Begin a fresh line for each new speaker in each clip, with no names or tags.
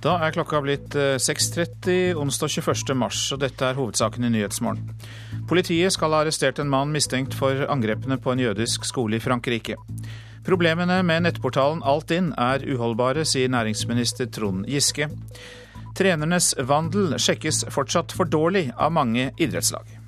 Da er klokka blitt 6.30 eh, onsdag 21. mars, og dette er hovedsaken i Nyhetsmorgen. Politiet skal ha arrestert en mann mistenkt for angrepene på en jødisk skole i Frankrike. Problemene med nettportalen Altinn er uholdbare, sier næringsminister Trond Giske. Trenernes vandel sjekkes fortsatt for dårlig av mange idrettslag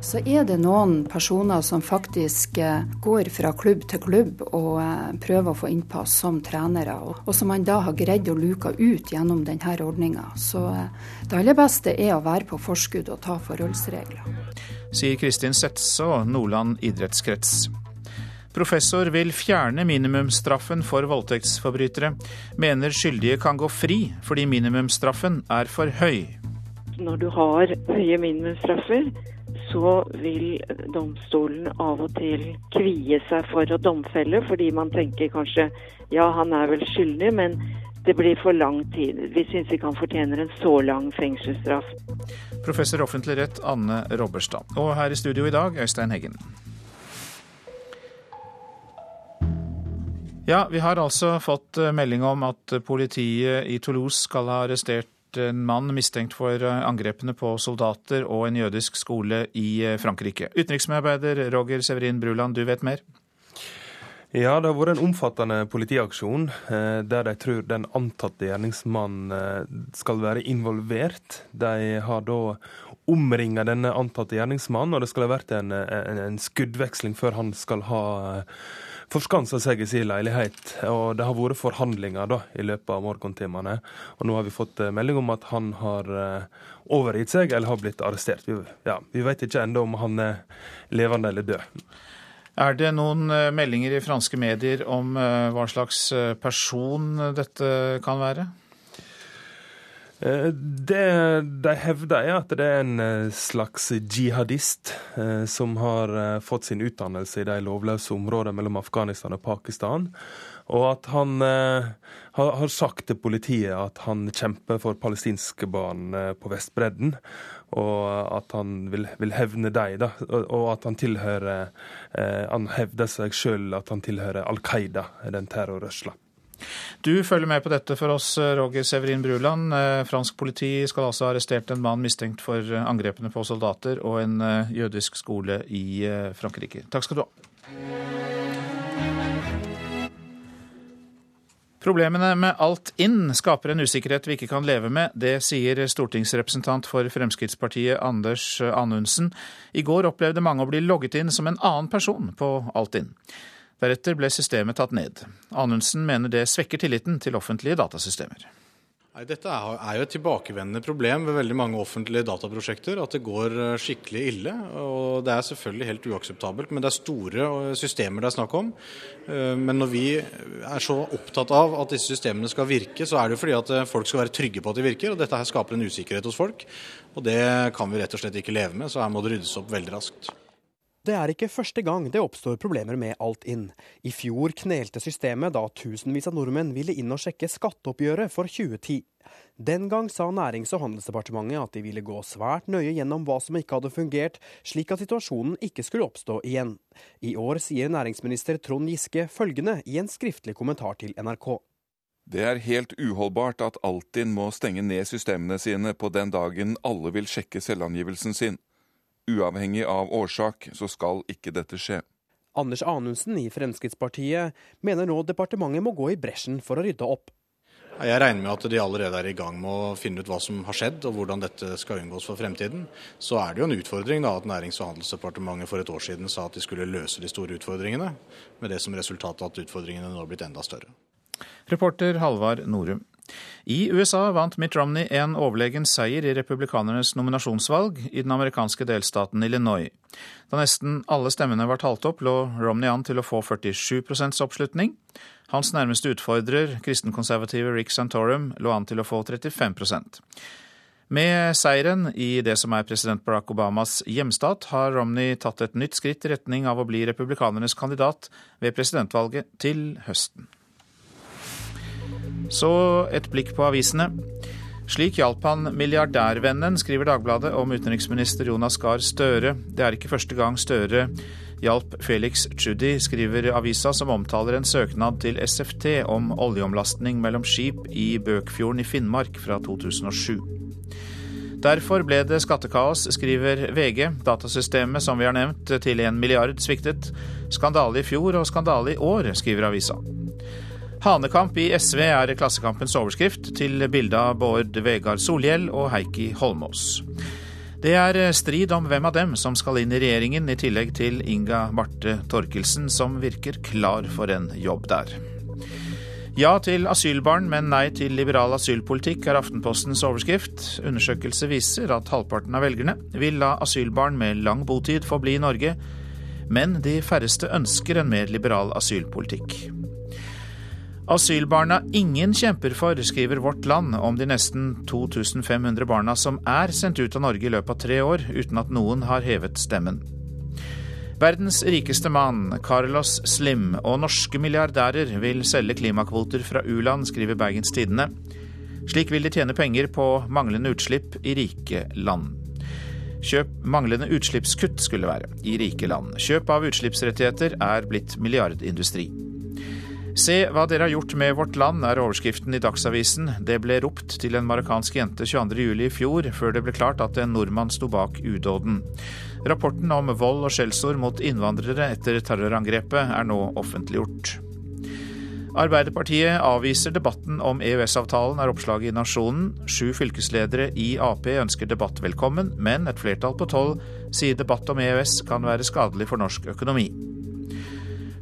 så er det noen personer som faktisk eh, går fra klubb til klubb og eh, prøver å få innpass som trenere, og som man da har greid å luke ut gjennom denne ordninga. Så eh, det aller beste er å være på forskudd og ta forholdsregler.
Sier Kristin Setse Nordland idrettskrets. Professor vil fjerne minimumsstraffen for voldtektsforbrytere. Mener skyldige kan gå fri fordi minimumsstraffen er for høy.
Når du har høye minimumsstraffer, så vil domstolen av og til kvie seg for å domfelle, fordi man tenker kanskje ja, han er vel skyldig, men det blir for lang tid. Vi syns ikke han fortjener en så lang fengselsstraff.
Professor offentlig rett Anne Robberstad. Og her i studio i dag, Øystein Heggen. Ja, vi har altså fått eh, melding om at politiet i Toulouse skal ha arrestert en mann mistenkt for eh, angrepene på soldater og en jødisk skole i eh, Frankrike. Utenriksmedarbeider Roger Severin Bruland, du vet mer?
Ja, det har vært en omfattende politiaksjon eh, der de tror den antatte gjerningsmannen skal være involvert. De har da omringa denne antatte gjerningsmannen, og det skal ha vært en, en, en skuddveksling før han skal ha forskansa seg i sin leilighet. Og det har vært forhandlinger da, i løpet av morgentimene. Og nå har vi fått eh, melding om at han har eh, overgitt seg eller har blitt arrestert. Vi, ja, vi vet ikke ennå om han er levende eller død.
Er det noen eh, meldinger i franske medier om hva slags person dette kan være?
Eh, det de hevder, er at det er en eh, slags jihadist eh, som har fått sin utdannelse i de lovløse områdene mellom Afghanistan og Pakistan. Og at han har sagt til politiet at han kjemper for palestinske barn på Vestbredden. Og at han vil, vil hevne dem, da. Og at han tilhører Han hevder seg sjøl at han tilhører Al Qaida, den terrorrørsla.
Du følger med på dette for oss, Roger Severin Bruland. Eh, fransk politi skal altså ha arrestert en mann mistenkt for angrepene på soldater og en eh, jødisk skole i eh, Frankrike. Takk skal du ha. Problemene med alt inn skaper en usikkerhet vi ikke kan leve med. Det sier stortingsrepresentant for Fremskrittspartiet Anders Anundsen. I går opplevde mange å bli logget inn som en annen person på Altinn. Deretter ble systemet tatt ned. Anundsen mener det svekker tilliten til offentlige datasystemer.
Nei, dette er jo et tilbakevendende problem ved veldig mange offentlige dataprosjekter. At det går eh, skikkelig ille. og Det er selvfølgelig helt uakseptabelt. Men det er store eh, systemer det er snakk om. Eh, men når vi er så opptatt av at disse systemene skal virke, så er det jo fordi at folk skal være trygge på at de virker. og Dette her skaper en usikkerhet hos folk. Og det kan vi rett og slett ikke leve med. Så her må det ryddes opp veldig raskt.
Det er ikke første gang det oppstår problemer med Altinn. I fjor knelte systemet da tusenvis av nordmenn ville inn og sjekke skatteoppgjøret for 2010. Den gang sa Nærings- og handelsdepartementet at de ville gå svært nøye gjennom hva som ikke hadde fungert, slik at situasjonen ikke skulle oppstå igjen. I år sier næringsminister Trond Giske følgende i en skriftlig kommentar til NRK.
Det er helt uholdbart at Altinn må stenge ned systemene sine på den dagen alle vil sjekke selvangivelsen sin. Uavhengig av årsak så skal ikke dette skje.
Anders Anundsen i Fremskrittspartiet mener nå departementet må gå i bresjen for å rydde opp.
Jeg regner med at de allerede er i gang med å finne ut hva som har skjedd og hvordan dette skal unngås for fremtiden. Så er det jo en utfordring da at Nærings- og handelsdepartementet for et år siden sa at de skulle løse de store utfordringene, med det som resultat at utfordringene nå har blitt enda større.
Reporter Halvard Norum. I USA vant Mitt Romney en overlegen seier i republikanernes nominasjonsvalg i den amerikanske delstaten Illinois. Da nesten alle stemmene var talt opp, lå Romney an til å få 47% oppslutning. Hans nærmeste utfordrer, kristenkonservative Rick Santorum, lå an til å få 35% med seieren i det som er president Barack Obamas hjemstat, har Romney tatt et nytt skritt i retning av å bli republikanernes kandidat ved presidentvalget til høsten. Så et blikk på avisene. Slik hjalp han milliardærvennen, skriver Dagbladet om utenriksminister Jonas Gahr Støre. Det er ikke første gang Støre hjalp Felix Tschudi, skriver avisa, som omtaler en søknad til SFT om oljeomlastning mellom skip i Bøkfjorden i Finnmark fra 2007. Derfor ble det skattekaos, skriver VG. Datasystemet som vi har nevnt til en milliard sviktet. Skandale i fjor og skandale i år, skriver avisa. Hanekamp i SV er Klassekampens overskrift, til bilde av Bård Vegar Solhjell og Heikki Holmås. Det er strid om hvem av dem som skal inn i regjeringen, i tillegg til Inga Marte Torkelsen, som virker klar for en jobb der. Ja til asylbarn, men nei til liberal asylpolitikk er Aftenpostens overskrift. Undersøkelse viser at halvparten av velgerne vil la asylbarn med lang botid få bli i Norge, men de færreste ønsker en mer liberal asylpolitikk. Asylbarna ingen kjemper for, skriver Vårt Land om de nesten 2500 barna som er sendt ut av Norge i løpet av tre år, uten at noen har hevet stemmen. Verdens rikeste mann, Carlos Slim, og norske milliardærer vil selge klimakvoter fra u-land, skriver Bergens Tidende. Slik vil de tjene penger på manglende utslipp i rike land. Kjøp manglende utslippskutt skulle være, i rike land. Kjøp av utslippsrettigheter er blitt milliardindustri. Se hva dere har gjort med vårt land, er overskriften i Dagsavisen. Det ble ropt til en marokkansk jente 22.07 i fjor, før det ble klart at en nordmann sto bak udåden. Rapporten om vold og skjellsord mot innvandrere etter terrorangrepet er nå offentliggjort. Arbeiderpartiet avviser debatten om EØS-avtalen, er oppslaget i Nasjonen. Sju fylkesledere i Ap ønsker debatt velkommen, men et flertall på tolv sier debatt om EØS kan være skadelig for norsk økonomi.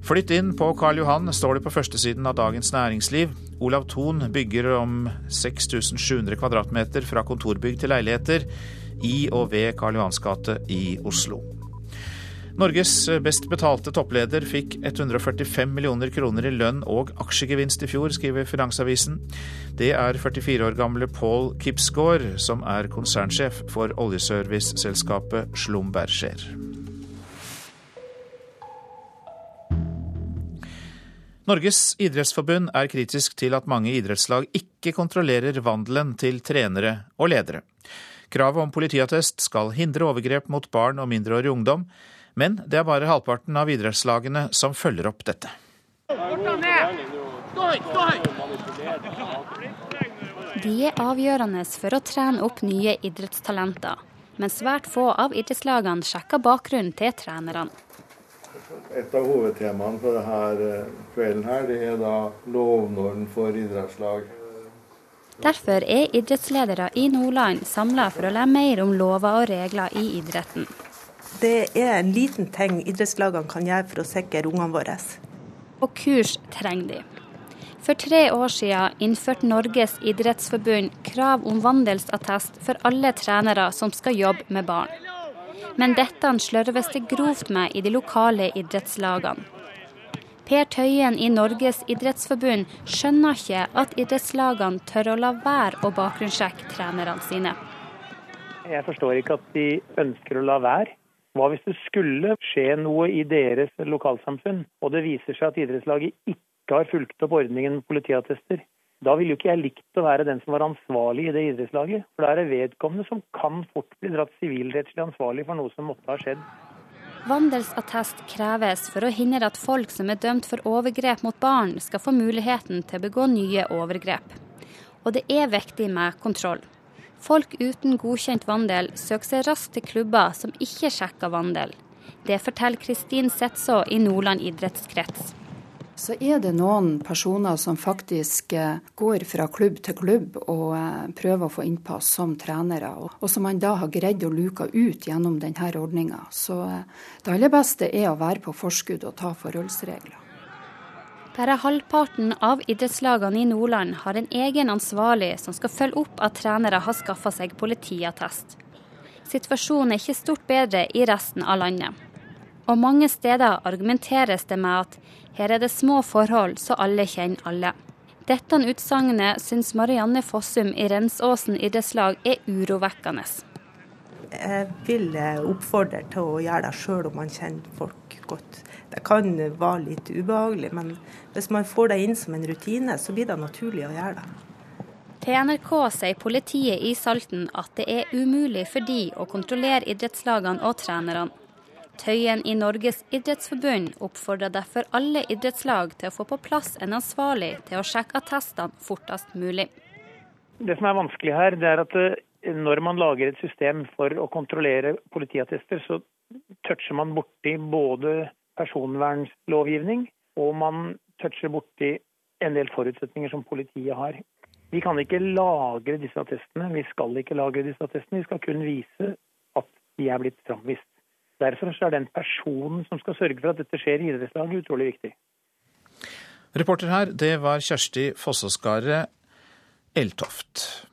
Flytt inn på Karl Johan, står det på førstesiden av Dagens Næringsliv. Olav Thon bygger om 6700 kvadratmeter fra kontorbygg til leiligheter i og ved Karl Johans gate i Oslo. Norges best betalte toppleder fikk 145 millioner kroner i lønn og aksjegevinst i fjor, skriver Finansavisen. Det er 44 år gamle Paul Kipsgaard, som er konsernsjef for oljeserviceselskapet Schlumberger. Norges idrettsforbund er kritisk til at mange idrettslag ikke kontrollerer vandelen til trenere og ledere. Kravet om politiattest skal hindre overgrep mot barn og mindreårig ungdom, men det er bare halvparten av idrettslagene som følger opp dette.
De er avgjørende for å trene opp nye idrettstalenter, men svært få av idrettslagene sjekker bakgrunnen til trenerne.
Et av hovedtemaene for denne eh, kvelden her, det er da lovnormen for idrettslag.
Derfor er idrettsledere i Nordland samla for å lære mer om lover og regler i idretten.
Det er en liten ting idrettslagene kan gjøre for å sikre ungene våre.
Og kurs trenger de. For tre år siden innførte Norges idrettsforbund krav om vandelsattest for alle trenere som skal jobbe med barn. Men dette slørves det grovt med i de lokale idrettslagene. Per Tøyen i Norges idrettsforbund skjønner ikke at idrettslagene tør å la være å bakgrunnssjekke trenerne sine.
Jeg forstår ikke at de ønsker å la være. Hva hvis det skulle skje noe i deres lokalsamfunn, og det viser seg at idrettslaget ikke har fulgt opp ordningen med politiattester? Da ville jo ikke jeg likt å være den som var ansvarlig i det idrettslaget. For da er det vedkommende som kan fort bli dratt sivilrettslig ansvarlig for noe som måtte ha skjedd.
Vandelsattest kreves for å hindre at folk som er dømt for overgrep mot barn, skal få muligheten til å begå nye overgrep. Og det er viktig med kontroll. Folk uten godkjent vandel søker seg raskt til klubber som ikke sjekker vandel. Det forteller Kristin Setså i Nordland idrettskrets
så er det noen personer som faktisk eh, går fra klubb til klubb og eh, prøver å få innpass som trenere, og som man da har greid å luke ut gjennom denne ordninga. Så eh, det aller beste er å være på forskudd og ta forholdsregler.
Bare halvparten av idrettslagene i Nordland har en egen ansvarlig som skal følge opp at trenere har skaffa seg politiattest. Situasjonen er ikke stort bedre i resten av landet. Og mange steder argumenteres det med at her er det små forhold, så alle kjenner alle. Dette utsagnet syns Marianne Fossum i Rensåsen idrettslag er urovekkende.
Jeg vil oppfordre til å gjøre det sjøl om man kjenner folk godt. Det kan være litt ubehagelig, men hvis man får det inn som en rutine, så blir det naturlig å gjøre det.
Til NRK sier politiet i Salten at det er umulig for de å kontrollere idrettslagene og trenerne. Tøyen i Norges idrettsforbund oppfordrer derfor alle idrettslag til å få på plass en ansvarlig til å sjekke attestene fortest mulig.
Det som er vanskelig her, det er at eh, når man lager et system for å kontrollere politiattester, så toucher man borti både personvernlovgivning og man toucher borti en del forutsetninger som politiet har. Vi kan ikke lagre disse attestene. Vi skal ikke lagre disse attestene. Vi skal kun vise at de er blitt framvist. Derfor er den personen som skal sørge for at dette skjer i idrettslaget, utrolig viktig.
Reporter her, det var Kjersti Fossåskaret Eltoft.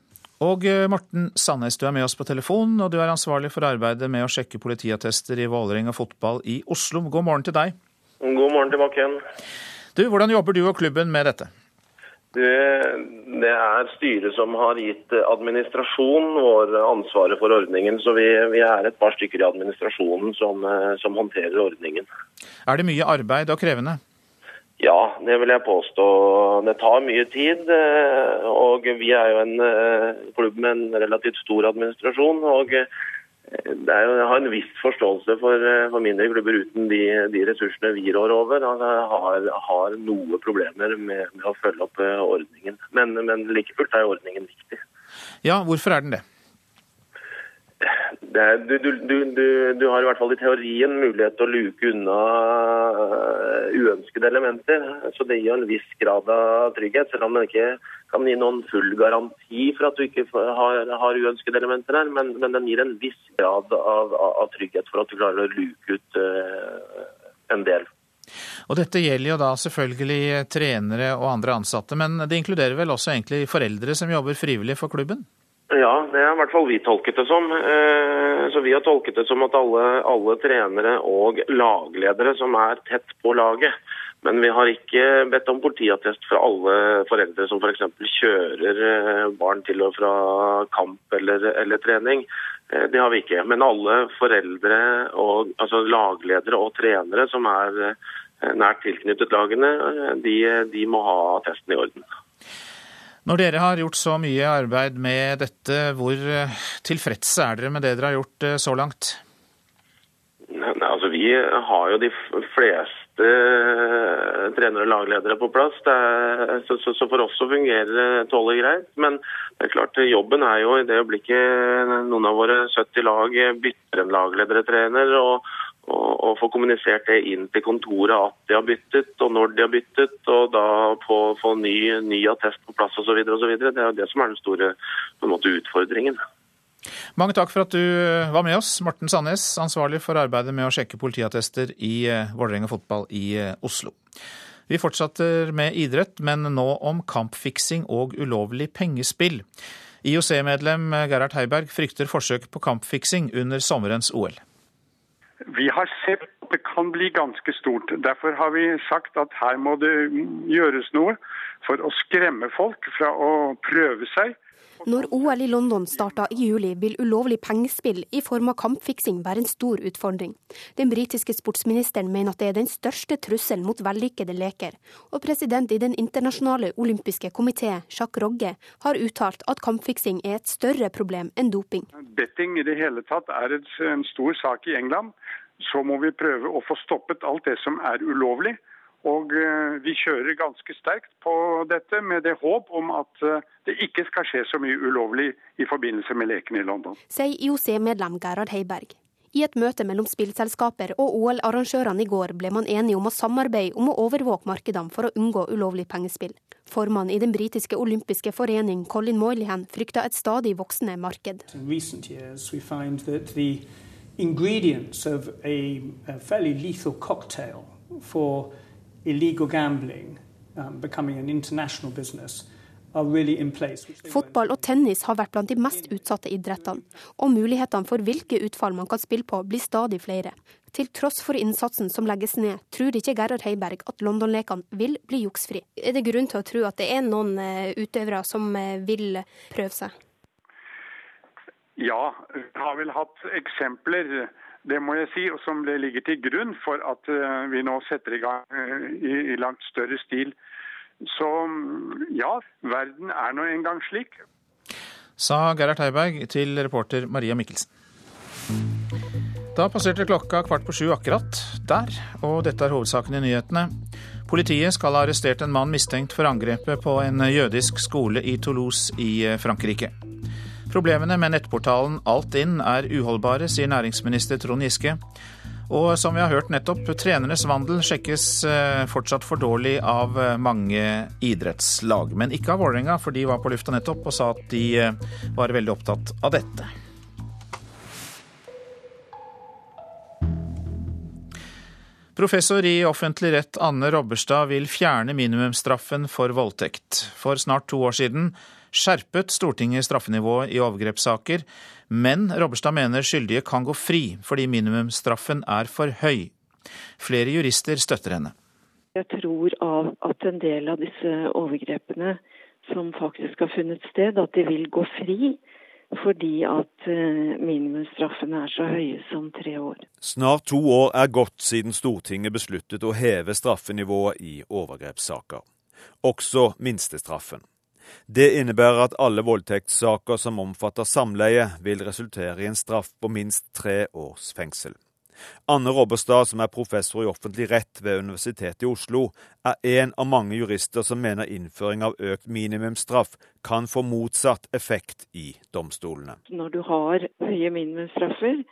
Og eh, Morten Sandnes, du er med oss på telefon, og du er ansvarlig for arbeidet med å sjekke politiattester i Vålerenga fotball i Oslo. God morgen til deg.
God morgen tilbake igjen.
Du, Hvordan jobber du og klubben med dette?
Det, er styret som har gitt administrasjon vår ansvaret for ordningen. Så vi, vi er et par stykker i administrasjonen som, eh, som, håndterer ordningen.
Er det mye arbeid og krevende?
Ja, det vil jeg påstå. Det tar mye tid. Eh, og vi er jo en eh, klubb med en relativt stor administrasjon. og det er jo, jeg har en viss forståelse for, eh, for mindre klubber uten de, de, ressursene vi rår over. Jeg har, har noe problemer med, med, å følge opp eh, ordningen. Men, men like fullt er ordningen viktig.
Ja, hvorfor er den det?
Det du, du, du, du, har i hvert fall i teorien mulighet til å luke unna eh, uønskede elementer. Så det gir en viss grad av trygghet, selv om det ikke kan gi noen full garanti for at du ikke har, har uønskede elementer her. Men, men, den gir en viss grad av, av, trygghet for at du klarer å luke ut uh, en del.
Og Dette gjelder jo da selvfølgelig trenere og andre ansatte, men det inkluderer vel også egentlig foreldre som jobber frivillig for klubben?
Ja, det har i hvert fall vi tolket det som. Eh, så Vi har tolket det som at alle, alle trenere og lagledere som er tett på laget, men vi har ikke bedt om politiattest fra alle foreldre som f.eks. For kjører eh, barn til og fra kamp eller, eller, trening. Eh, det har vi ikke. Men alle foreldre, og, altså lagledere og trenere som er nært tilknyttet lagene, de, de må ha attesten i orden.
Når dere har gjort så mye arbeid med dette, hvor tilfredse er dere med det dere har gjort så langt?
Altså, Vi har jo de fleste Eh, trenere og lagledere på plass. Er, så, så, så, for oss så fungerer det tålelig greit. Men det er klart, jobben er jo i det øyeblikket noen av våre 70 lag bytter en lagleder trener. og og, få kommunisert det inn til kontoret at de har byttet, og når de har byttet, og da få, få ny, ny attest på plass osv. Det er det som er den store måte, utfordringen.
Mange takk for at du var med oss, Morten Sandnes, ansvarlig for arbeidet med å sjekke politiattester i eh, Vålerenga fotball i eh, Oslo. Vi fortsetter med idrett, men nå om kampfiksing og ulovlig pengespill. IOC-medlem Gerhard Heiberg frykter forsøk på kampfiksing under sommerens OL.
Vi har sett at det kan bli ganske stort. Derfor har vi sagt at her må det gjøres noe for å skremme folk fra å prøve seg
når OL i London starter i juli, vil ulovlig pengespill i form av kampfiksing være en stor utfordring. Den britiske sportsministeren mener at det er den største trusselen mot vellykkede leker, og president i Den internasjonale olympiske komité, Jacques Rogge, har uttalt at kampfiksing er et større problem enn doping.
Betting i det hele tatt er en stor sak i England. Så må vi prøve å få stoppet alt det som er ulovlig. Og eh, vi kjører ganske sterkt på dette med det håp om at eh, det ikke skal skje så mye ulovlig i forbindelse med lekene i London.
Sier IOC-medlem Gerhard Heiberg. I et møte mellom spillselskaper og OL-arrangørene i går ble man enige om å samarbeide om å overvåke markedene for å unngå ulovlig pengespill. Formann i den britiske olympiske forening, Colin Moylihan, frykter et stadig voksende marked.
Ingredients of a, a fairly lethal cocktail for illegal gambling um, becoming an international business
Fotball og tennis har vært blant de mest utsatte idrettene, og mulighetene for hvilke utfall man kan spille på, blir stadig flere. Til tross for innsatsen som legges ned, tror ikke Gerhard Heiberg at London-lekene vil bli juksfri. Er det grunn til å tro at det er noen eh, utøvere som eh, vil prøve seg?
Ja, vi har vel hatt eksempler det må jeg si, og som det ligger til grunn for at eh, vi nå setter i gang eh, i, langt større stil Så ja, verden er nå engang slik.
Sa Gerhard Heiberg til reporter Maria Mikkelsen. Da passerte klokka kvart på sju akkurat der, og dette er hovedsaken i nyhetene. Politiet skal ha arrestert en mann mistenkt for angrepet på en jødisk skole i Toulouse i Frankrike. Problemene med nettportalen Altinn er uholdbare, sier næringsminister Trond Giske. Og som vi har hørt nettopp, trenernes vandel sjekkes eh, fortsatt for dårlig av eh, mange idrettslag. Men ikke av Vålerenga, for de var på lufta nettopp og sa at de eh, var veldig opptatt av dette. Professor i offentlig rett Anne Robberstad vil fjerne minimumsstraffen for voldtekt. For snart to år siden skjerpet Stortinget straffenivået i overgrepssaker, men Robberstad mener skyldige kan gå fri fordi minimumsstraffen er for høy. Flere jurister støtter henne.
Jeg tror av at en del av disse overgrepene som faktisk har funnet sted, at de vil gå fri fordi at eh, minimumsstraffene er så høye som tre år.
Snart to år er gått siden Stortinget besluttet å heve straffenivået i overgrepssaker. Også minstestraffen. Det innebærer at alle voldtektssaker som omfatter samleie, vil resultere i en straff på minst tre års fengsel. Anne Robberstad, som er professor i offentlig rett ved Universitetet i Oslo, er en av mange jurister som mener innføring av økt minimumsstraff kan få motsatt effekt i domstolene.
Når du har høye minimumsstraffer,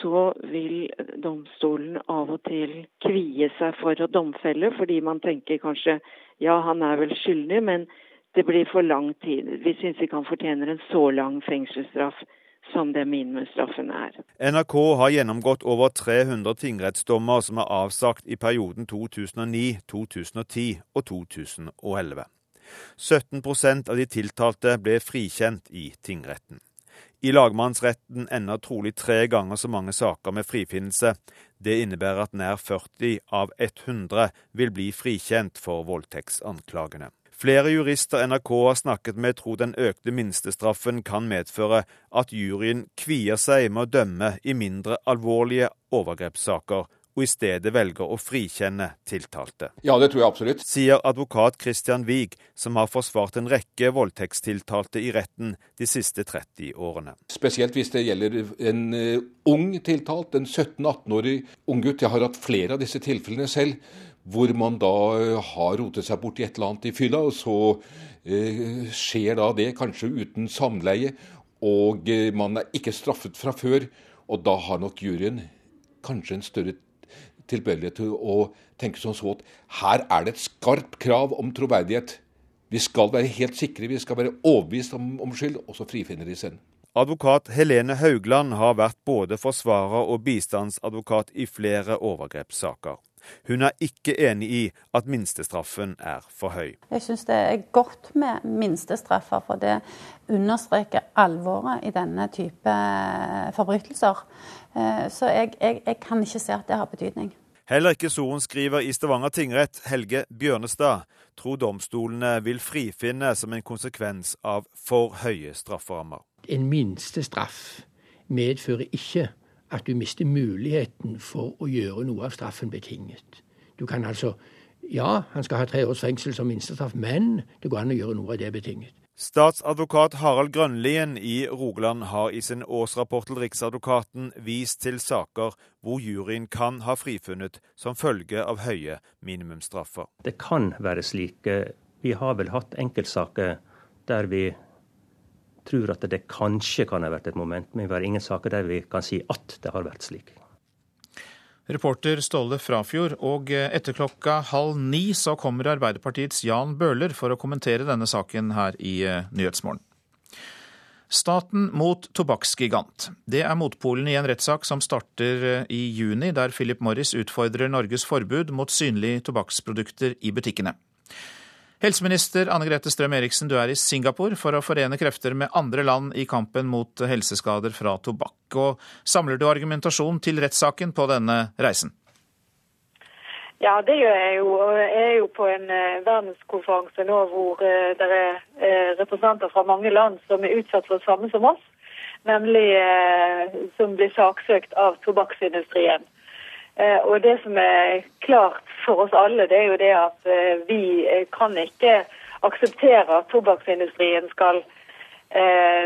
så vil domstolen av og til kvie seg for å domfelle, fordi man tenker kanskje ja, han er vel skyldig, men det blir for lang tid. Vi syns ikke han fortjener en så lang fengselsstraff som det minimumsstraffen er.
NRK har gjennomgått over 300 tingrettsdommer som er avsagt i perioden 2009, 2010 og 2011. 17% av de tiltalte ble frikjent i tingretten. I lagmannsretten ender trolig tre ganger så mange saker med frifinnelse. Det innebærer at nær 40 av 100 vil bli frikjent for voldtektsanklagene. Flere jurister NRK har snakket med tror den økte minstestraffen kan medføre at juryen kvier seg med å dømme i mindre alvorlige overgrepssaker, og i stedet velger å frikjenne tiltalte.
Ja, det tror jeg absolutt.
Sier advokat Christian Wiig, som har forsvart en rekke voldtektstiltalte i retten de siste 30 årene.
Spesielt hvis det gjelder en uh, ung tiltalt, en 17-18-årig unggutt. Jeg har hatt flere av disse tilfellene selv hvor man da eh, har rotet seg bort i et eller annet i fylla, og så eh, skjer da det kanskje uten samleie, og eh, man er ikke straffet fra før, og da har nok juryen kanskje en større tilbøyelighet til å tenke sånn så at her er det et skarpt krav om troverdighet. Vi skal være helt sikre, vi skal være overbevist om, om skyld, og så frifinner de seg.
Advokat Helene Haugland har vært både forsvarer og bistandsadvokat i flere overgrepssaker. Hun er ikke enig i at minstestraffen er for høy.
Jeg syns det er godt med minstestraffer, for det understreker alvoret i denne type forbrytelser. Eh, så jeg, jeg, jeg kan ikke se at det har betydning.
Heller ikke sorenskriver i Stavanger tingrett, Helge Bjørnestad, tror domstolene vil frifinne som en konsekvens av for høye strafferammer.
En minstestraff medfører ikke at du mister muligheten for å gjøre noe av straffen betinget. Du kan altså Ja, han skal ha tre års fengsel som minstestraff, men det går an å gjøre noe av det betinget.
Statsadvokat Harald Grønlien i Rogaland har i sin årsrapport til Riksadvokaten vist til saker hvor juryen kan ha frifunnet som følge av høye minimumsstraffer.
Det kan være slik. Vi har vel hatt enkeltsaker der vi tror at det kanskje kan ha vært et moment, men vi har ingen saker der vi kan si at det har vært slik.
Reporter Ståle Frafjord, og etter klokka halv ni så kommer Arbeiderpartiets Jan Bøhler for å kommentere denne saken her i eh, Nyhetsmorgen. Staten mot tobakksgigant. Det er motpolen i en rettssak som starter eh, i juni, der Philip Morris utfordrer Norges forbud mot synlige tobakksprodukter i butikkene. Helseminister Anne Grete Strøm-Eriksen, du er i Singapore for å forene krefter med andre land i kampen mot helseskader fra tobakk. Og samler du argumentasjon til rettssaken på denne reisen?
Ja, det gjør jeg jo. Jeg er jo på en uh, verdenskonferanse nå hvor uh, det er uh, representanter fra mange land som er utsatt for det samme som oss, nemlig som blir saksøkt av tobakksindustrien. Og det som er klart for oss alle, det er jo det at vi kan ikke akseptere at tobakksindustrien skal,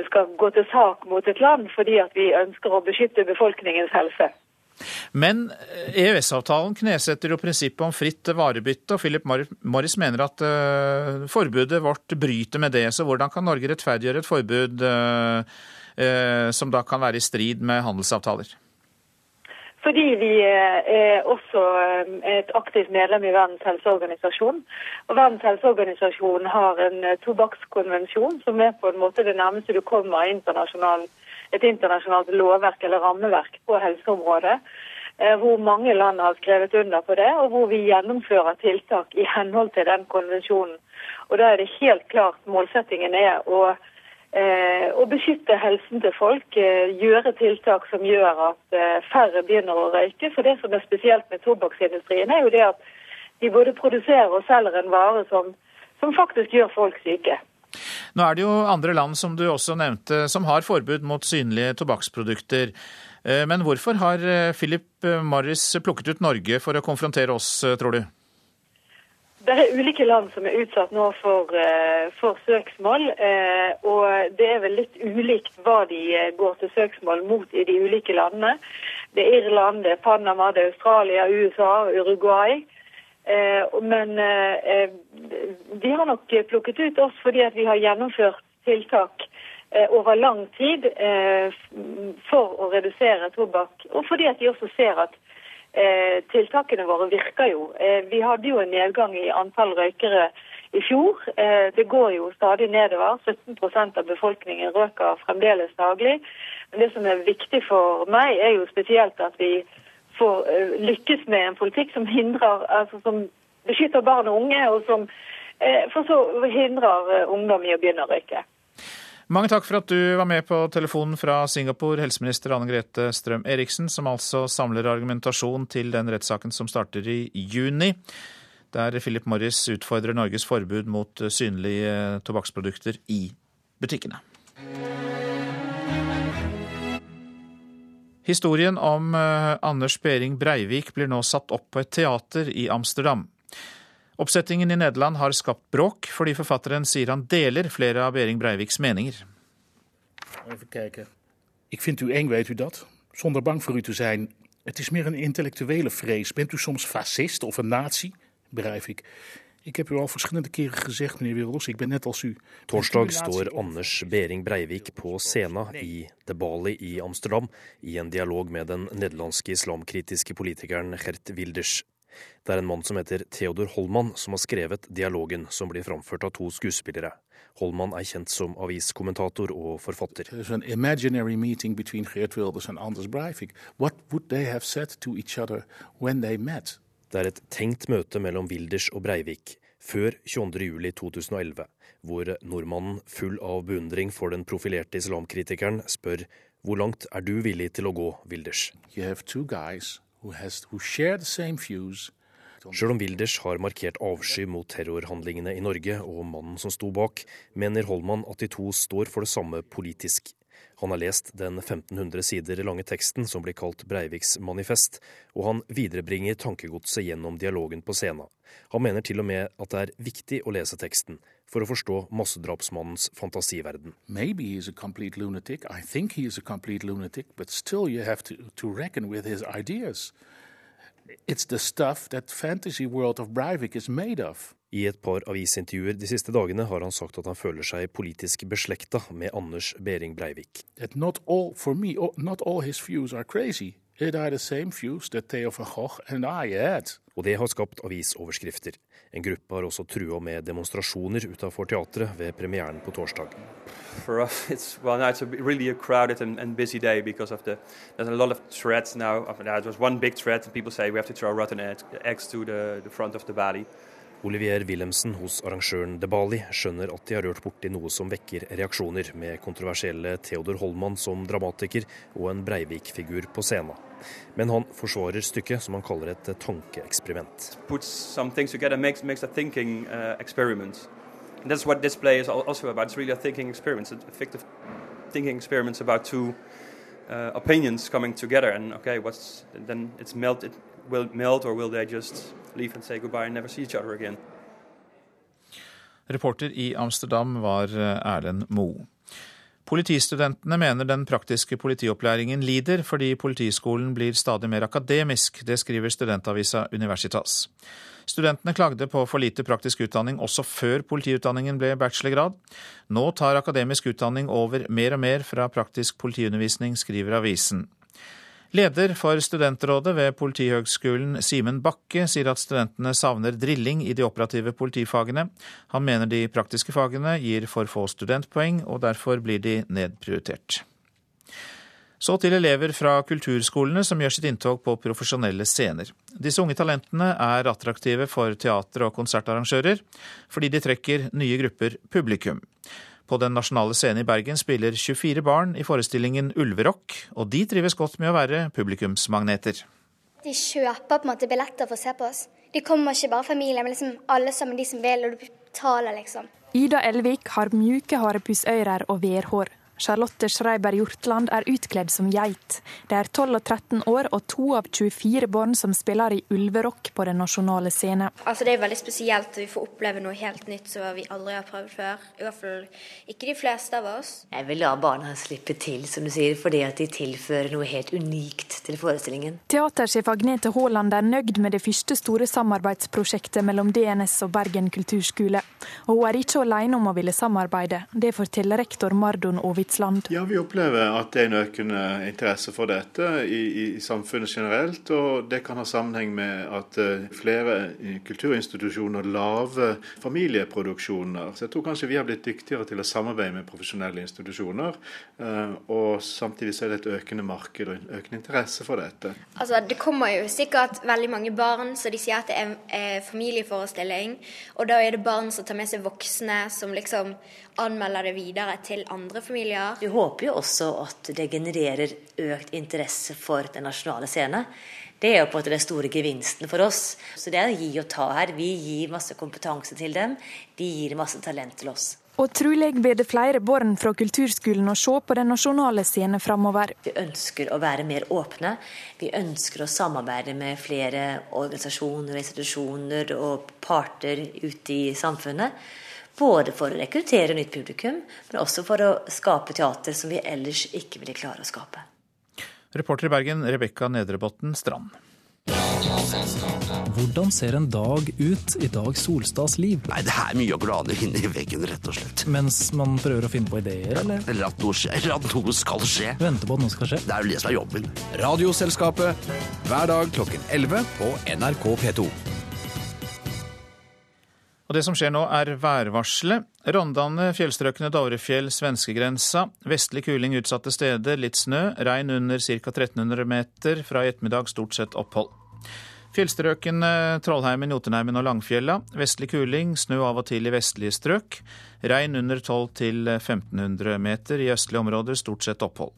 skal gå til sak mot et land fordi at vi ønsker å beskytte befolkningens helse.
Men EØS-avtalen knesetter jo prinsippet om fritt varebytte, og Philip Morris mener at forbudet vårt bryter med det. Så hvordan kan Norge rettferdiggjøre et forbud som da kan være i strid med handelsavtaler?
Fordi vi er også et aktivt medlem i Verdens helseorganisasjon. Og Verdens helseorganisasjon har en tobakkskonvensjon som er på en måte det nærmeste du kommer internasjonal et internasjonalt lovverk eller rammeverk på helseområdet. Eh, hvor mange land har skrevet under på det, og hvor vi gjennomfører tiltak i henhold til den konvensjonen. Og Da er det helt klart målsettingen er å, eh, å beskytte helsen til folk. Eh, gjøre tiltak som gjør at eh, færre begynner å røyke. For det som er spesielt med tobakksindustrien, er jo det at de både produserer og selger en vare som, som faktisk gjør folk syke.
Nå er det jo andre land, som du også nevnte, som har forbud mot synlige tobakksprodukter. Eh, men hvorfor har eh, Philip Morris plukket ut Norge for å konfrontere oss, eh, tror du?
Det er ulike land som er utsatt nå for, for, søksmål. Og det er vel litt ulikt hva de går til søksmål mot i de ulike landene. Det er Irland, det er Panama, det er Australia, USA Uruguay. Eh, men eh, de har nok plukket ut oss fordi vi har gjennomført tiltak eh, over lang tid for å redusere tobakk, og fordi de også ser at tiltakene våre virker jo. Vi hadde jo en nedgang i antall røykere i fjor. Det går jo stadig nedover. 17% av befolkningen røker fremdeles daglig. Men det som er viktig for meg, er jo spesielt at vi får eh, lykkes med en politikk som hindrer, altså som beskytter barn og unge, og som eh, for så hindrer eh, ungdom i å begynne å røyke.
Mange takk for at du var med på telefonen fra Singapore, helseminister Anne Grete Strøm Eriksen, som altså samler argumentasjon til den rettssaken som starter i juni, der Philip Morris utfordrer Norges forbud mot synlige tobakksprodukter i butikkene. Historien om eh, Anders Behring Breivik blir nå satt opp på et teater i Amsterdam. Oppsettingen i Nederland har skapt bråk, fordi forfatteren sier han deler flere av Behring Breiviks meninger.
Even kijken. Ik vind u eng, weet u dat? Zonder bang voor u te zijn. Het is meer een intellectuele vrees. Bent u soms fascist of een nazi? Breivik. Ik heb u al verschillende keren gezegd, meneer Wilders, ik ben net als u.
Torsdag står Anders Behring Breivik på scenen i The Bali i Amsterdam i en dialog med den nederlandske islamkritiske politikeren Gert Wilders. Det er en mann som heter Theodor Holman som har skrevet dialogen, som blir framført av to skuespillere. Holman er kjent som aviskommentator og forfatter.
imaginary meeting between Geert Wilders and Anders Breivik. What would they have said to each other when they met?
Det er et tenkt møte mellom Wilders og Breivik før 22.07.2011, hvor nordmannen full av beundring for den profilerte islamkritikeren spør hvor langt er du villig til å gå, Wilders? Sjøl om Wilders har markert avsky mot terrorhandlingene i Norge og mannen som sto bak, mener Holman at de to står for det samme politisk. Han har lest den 1500 sider lange teksten som blir kalt Breiviks manifest, og han viderebringer tankegodset gjennom dialogen på scenen. Han mener til og med at det er viktig å lese teksten for å forstå massedrapsmannens fantasiverden.
Maybe he's a complete lunatic. I think he's a complete lunatic, but still you have to, to reckon with his ideas. It's the stuff that fantasy world of Breivik is made of.
I et par avisintervjuer de siste dagene har han sagt at han føler seg politisk beslekta med Anders Behring Breivik.
Not all, for me, not all his views are crazy. It are the same views that Theo van Gogh and I had.
Og det har skapt avisoverskrifter. En gruppe har også trua med demonstrasjoner utafor teatret ved premieren på torsdag.
For us, it's well now it's a really a crowded and, and busy day because of the there's a lot of threats now. There was one big threat, and people say we have to throw rotten eggs to the, the front of the valley.
Olivier Wilhelmsen hos arrangøren Debali skjønner at de har rørt borti noe som vekker reaksjoner, med kontroversielle Theodor Holman som dramatiker og en Breivik-figur på scenen. Men han forsvarer stykket, som han kaller et tankeeksperiment.
Makes, makes thinking, uh, That's what this play is also about. It's really a thinking experiment, a fictive thinking experiments about two uh, opinions coming together. And okay, what's then it's will it melt or will they just leave and say goodbye and never see each other again?
Reporter i Amsterdam var eh, Erlend Moe. Politistudentene mener den praktiske politiopplæringen lider fordi Politiskolen blir stadig mer akademisk. Det skriver studentavisa Universitas. Studentene klagde på for lite praktisk utdanning også før politiutdanningen ble bachelorgrad. Nå tar akademisk utdanning over mer og mer fra praktisk politiundervisning, skriver avisen. Leder for studentrådet ved Politihøgskolen, Simen Bakke, sier at studentene savner drilling i de operative politifagene. Han mener de praktiske fagene gir for få studentpoeng, og derfor blir de nedprioritert. Så til elever fra kulturskolene som gjør sitt inntog på profesjonelle scener. Disse unge talentene er attraktive for teater- og konsertarrangører, fordi de trekker nye grupper publikum. På Den nasjonale scenen i Bergen spiller 24 barn i forestillingen Ulverock, og de trives godt med å være publikumsmagneter.
De kjøper på en måte billetter for å se på oss. De kommer ikke bare familien, men liksom alle sammen de som vil, og du betaler, liksom.
Ida Elvik har mjuke harepusører og værhår. Charlotte Schreiber Hjortland er utkledd som geit. Det er 12 og 13 år og to av 24 barn som spiller i ulverock på Den nasjonale scenen.
Altså, det er veldig spesielt at vi får oppleve noe helt nytt som vi aldri har prøvd før. I hvert fall ikke de fleste av oss.
Jeg vil la barna slippe til, som du sier, fordi at de tilfører noe helt unikt til forestillingen.
Teatersjef Agnete Haaland er nøyd med det første store samarbeidsprosjektet mellom DNS og Bergen kulturskole. Og hun er ikke alene om å ville samarbeide. Det forteller rektor Mardon Ovik Kvitsland.
Ja, Vi opplever at det er en økende interesse for dette i, i, samfunnet generelt. Og det kan ha sammenheng med at uh, flere kulturinstitusjoner lager familieproduksjoner. Så jeg tror kanskje vi har blitt dyktigere til å samarbeide med profesjonelle institusjoner. Uh, og samtidig så er det et økende marked og en økende interesse for dette.
Altså, Det kommer jo sikkert veldig mange barn, så de sier at det er, er familieforestilling. Og da er det barn som tar med seg voksne, som liksom anmelder det videre til andre familier.
Vi håper jo også at det genererer økt interesse for den nasjonale scene. Det er jo på en måte den store gevinsten for oss. Så det er å gi og ta her. Vi gir masse kompetanse til dem. De gir masse talent til oss.
Og trolig blir det flere barn fra kulturskolen å se på den nasjonale scenen framover.
Vi ønsker å være mer åpne. Vi ønsker å samarbeide med flere organisasjoner, institusjoner og parter ute i samfunnet. Både for å rekruttere nytt publikum, men også for å skape teater som vi ellers ikke ville klare å skape.
Reporter i Bergen, Rebekka Nedrebotn Strand.
Hvordan ser en dag ut i Dag Solstads liv?
Nei, Det er mye å glane inn i veggen, rett og slett.
Mens man prøver å finne på ideer, eller?
Eller at noe skjer, at noe skal skje.
Vente på at noe skal skje.
Det er jo det som er jobben.
Radioselskapet, hver dag klokken 11 på NRK P2.
Og Det som skjer nå, er værvarselet. Rondane, fjellstrøkene Dovrefjell, svenskegrensa. Vestlig kuling utsatte steder, litt snø. Regn under ca. 1300 meter. Fra i ettermiddag stort sett opphold. Fjellstrøkene Trollheimen, Jotunheimen og Langfjella. Vestlig kuling, snø av og til i vestlige strøk. Regn under 12 til 1500 meter. I østlige områder stort sett opphold.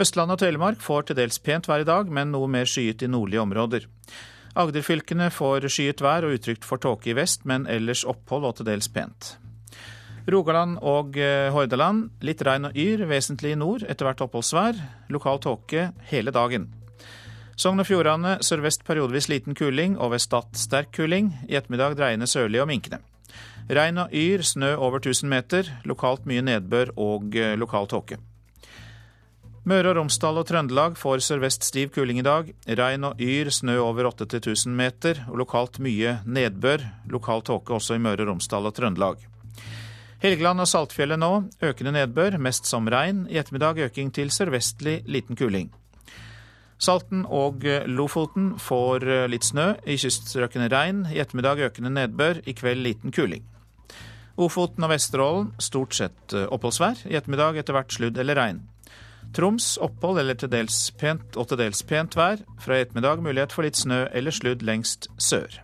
Østlandet og Telemark får til dels pent vær i dag, men noe mer skyet i nordlige områder. Agderfylkene får skyet vær og utrygt for tåke i vest, men ellers opphold og til dels pent. Rogaland og eh, Hordaland litt regn og yr, vesentlig i nord, etter hvert oppholdsvær. Lokal tåke hele dagen. Sogn og Fjordane sørvest periodevis liten kuling, og ved Stad sterk kuling. I ettermiddag dreiende sørlig og minkende. Regn og yr, snø over 1000 meter. Lokalt mye nedbør og eh, lokal tåke. Møre og Romsdal og Trøndelag får sørvest stiv kuling i dag. Regn og yr, snø over 8-1000 meter, og lokalt mye nedbør. Lokal tåke også i Møre og Romsdal og Trøndelag. Helgeland og Saltfjellet nå økende nedbør, mest som regn. I ettermiddag øking til sørvestlig liten kuling. Salten og Lofoten får litt snø, i kyststrøkene regn. I ettermiddag økende nedbør, i kveld liten kuling. Ofoten og Vesterålen stort sett oppholdsvær. I ettermiddag etter hvert sludd eller regn. Troms opphold eller til dels pent og til dels pent vær. Fra i ettermiddag mulighet for litt snø eller sludd lengst sør.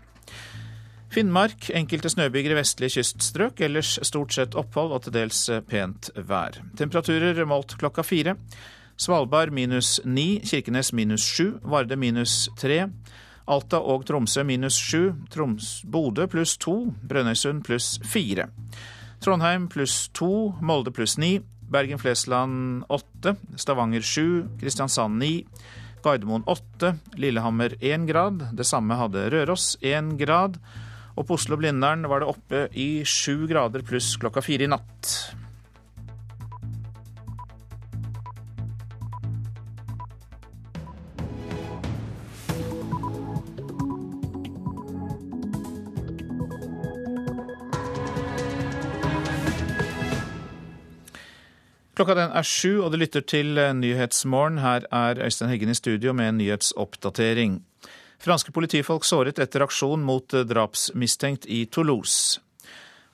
Finnmark enkelte snøbyger i vestlige kyststrøk, ellers stort sett opphold og til dels pent vær. Temperaturer målt klokka fire. Svalbard minus ni, Kirkenes minus sju, Varde minus tre. Alta og Tromsø minus sju, Bodø pluss to, Brønnøysund pluss fire. Trondheim pluss to, Molde pluss ni, Bergen-Flesland 8, Stavanger 7, Kristiansand 9, Gardermoen 8, Lillehammer 1 grad. Det samme hadde Røros 1 grad. Og på Oslo-Blindern var det oppe i 7 grader pluss klokka 4 i natt. Klokka den er sju, og du lytter til Nyhetsmorgen. Her er Øystein Heggen i studio med en nyhetsoppdatering. Franske politifolk såret etter aksjon mot drapsmistenkt i Toulouse.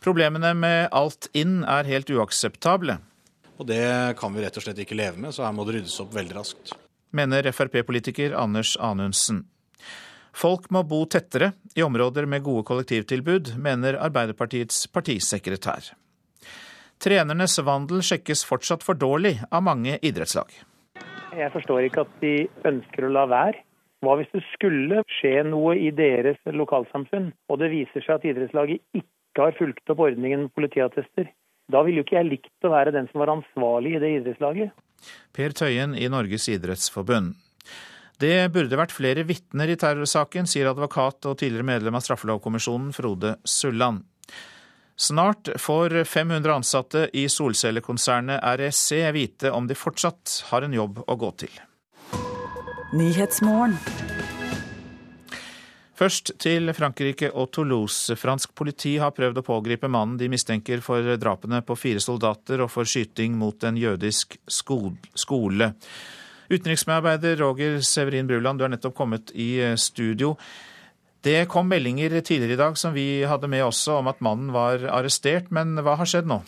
Problemene med alt inn er helt uakseptable.
Og det kan vi rett og slett ikke leve med, så her må det ryddes opp veldig raskt.
Mener Frp-politiker Anders Anundsen. Folk må bo tettere i områder med gode kollektivtilbud, mener Arbeiderpartiets partisekretær. Trenernes vandel sjekkes fortsatt for dårlig av mange idrettslag.
Jeg forstår ikke at de ønsker å la være. Hva hvis det skulle skje noe i deres lokalsamfunn, og det viser seg at idrettslaget ikke har fulgt opp ordningen med politiattester? Da ville jo ikke jeg likt å være den som var ansvarlig i det idrettslaget.
Per Tøyen i Norges idrettsforbund. Det burde vært flere vitner i terrorsaken, sier advokat og tidligere medlem av straffelovkommisjonen Frode Sulland. Snart får 500 ansatte i solcellekonsernet REC vite om de fortsatt har en jobb å gå til. Først til Frankrike og Toulouse. Fransk politi har prøvd å pågripe mannen de mistenker for drapene på fire soldater og for skyting mot en jødisk skole. Utenriksmedarbeider Roger Severin Bruland, du er nettopp kommet i studio. Det kom meldinger tidligere i dag som vi hadde med også om at mannen var arrestert, men hva har skjedd nå?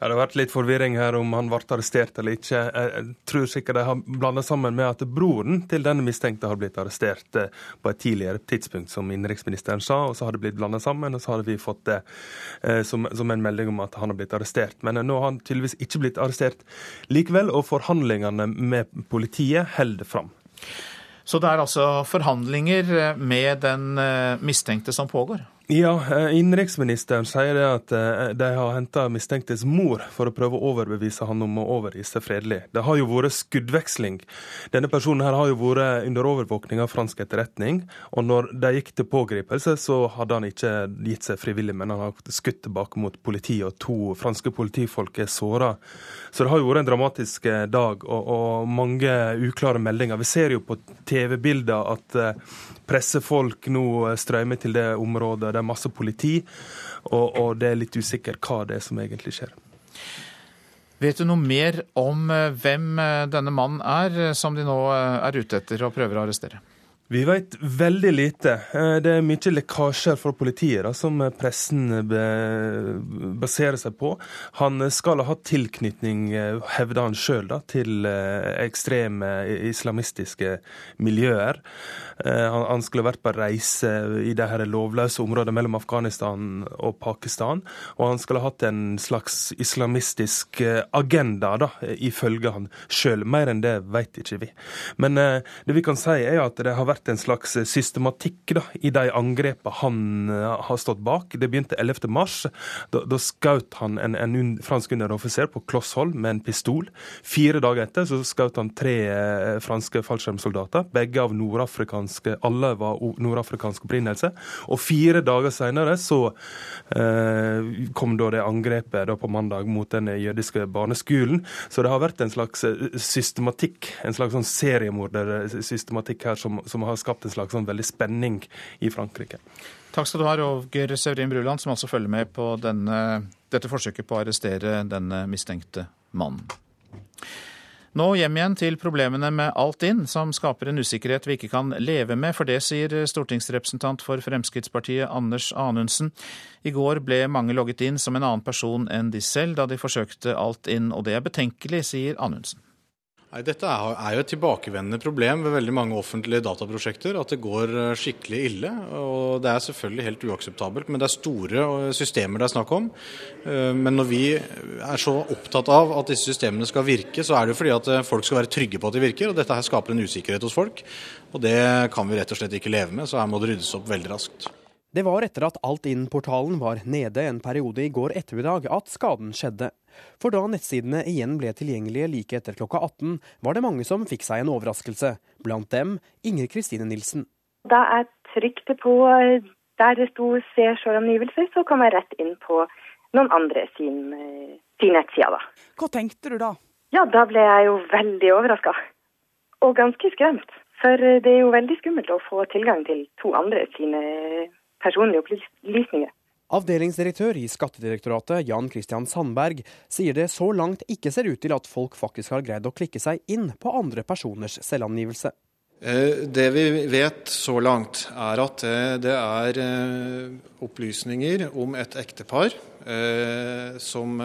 Ja, Det har vært litt forvirring her om han ble arrestert eller ikke. Jeg tror sikkert de har blanda sammen med at broren til denne mistenkte har blitt arrestert eh, på et tidligere tidspunkt, som innenriksministeren sa, og så har det blitt blanda sammen, og så har vi fått det eh, som, som, en melding om at han har blitt arrestert. Men eh, nå har han tydeligvis ikke blitt arrestert likevel, og forhandlingene med politiet holder fram.
Så det er altså forhandlinger med den mistenkte som pågår?
Ja, innenriksministeren sier det at de har henta mistenktes mor for å prøve å overbevise han om å overgi seg fredelig. Det har jo vært skuddveksling. Denne personen her har jo vært under overvåkning av fransk etterretning. Og når de gikk til pågripelse, så hadde han ikke gitt seg frivillig, men han har skutt tilbake mot politiet, og to franske politifolk er såra. Så det har jo vært en dramatisk dag og, og mange uklare meldinger. Vi ser jo på TV-bilder at pressefolk nå strømmer til det området. Det er masse politi, og, og det er litt usikkert hva det er som egentlig skjer.
Vet du noe mer om hvem denne mannen er, som de nå er ute etter og prøver å arrestere?
Vi vet veldig lite. Det er mye lekkasjer fra politiet da, som pressen baserer seg på. Han skal ha hatt tilknytning, hevder han sjøl, til ekstreme islamistiske miljøer. Han, skulle vært på reise i det her lovløse området mellom Afghanistan og Pakistan. Og han skulle ha hatt en slags islamistisk agenda, da, ifølge han sjøl. Mer enn det vet ikke vi. Men det vi kan si, er at det har vært en slags systematikk da, i de angrepene han har stått bak. Det begynte 11. mars. Da, da skjøt han en, en fransk underoffiser på kloss hold med en pistol. Fire dager etter så skjøt han tre franske fallskjermsoldater, begge av nordafrikanske Alle var nordafrikansk opprinnelse. Og fire dager senere så eh, kom da det angrepet da på mandag mot den jødiske barneskolen. Så det har vært en slags systematikk, en slags sånn seriemordersystematikk her som, som har skapt en slags sånn veldig spenning i Frankrike.
Takk skal du ha, Roger Severin Bruland, som altså følger med på denne, dette forsøket på å arrestere denne mistenkte mannen. Nå hjem igjen til problemene med Altinn, som skaper en usikkerhet vi ikke kan leve med. For det sier stortingsrepresentant for Fremskrittspartiet Anders Anundsen. I går ble mange logget inn som en annen person enn de selv da de forsøkte Altinn, og det er betenkelig, sier Anundsen.
Nei, Dette er jo et tilbakevendende problem ved veldig mange offentlige dataprosjekter. At det går skikkelig ille. og Det er selvfølgelig helt uakseptabelt, men det er store systemer det er snakk om. Men når vi er så opptatt av at disse systemene skal virke, så er det jo fordi at folk skal være trygge på at de virker. og Dette her skaper en usikkerhet hos folk. og Det kan vi rett og slett ikke leve med, så her må det ryddes opp veldig raskt.
Det var etter at Altinn-portalen var nede en periode i går ettermiddag at skaden skjedde.
For da nettsidene igjen ble tilgjengelige like etter klokka 18, var det mange som fikk seg en overraskelse. Blant dem Inger Kristine Nilsen.
Da jeg trykte på der det sto 'se selvangivelser', så kom jeg rett inn på noen andre sin, sin nettside. Da.
Hva tenkte du da?
Ja, Da ble jeg jo veldig overraska. Og ganske skremt. For det er jo veldig skummelt å få tilgang til to andre sine personlige opplysninger.
Avdelingsdirektør i Skattedirektoratet Jan Christian Sandberg sier det så langt ikke ser ut til at folk faktisk har greid å klikke seg inn på andre personers selvangivelse.
Det vi vet så langt, er at det er opplysninger om et ektepar som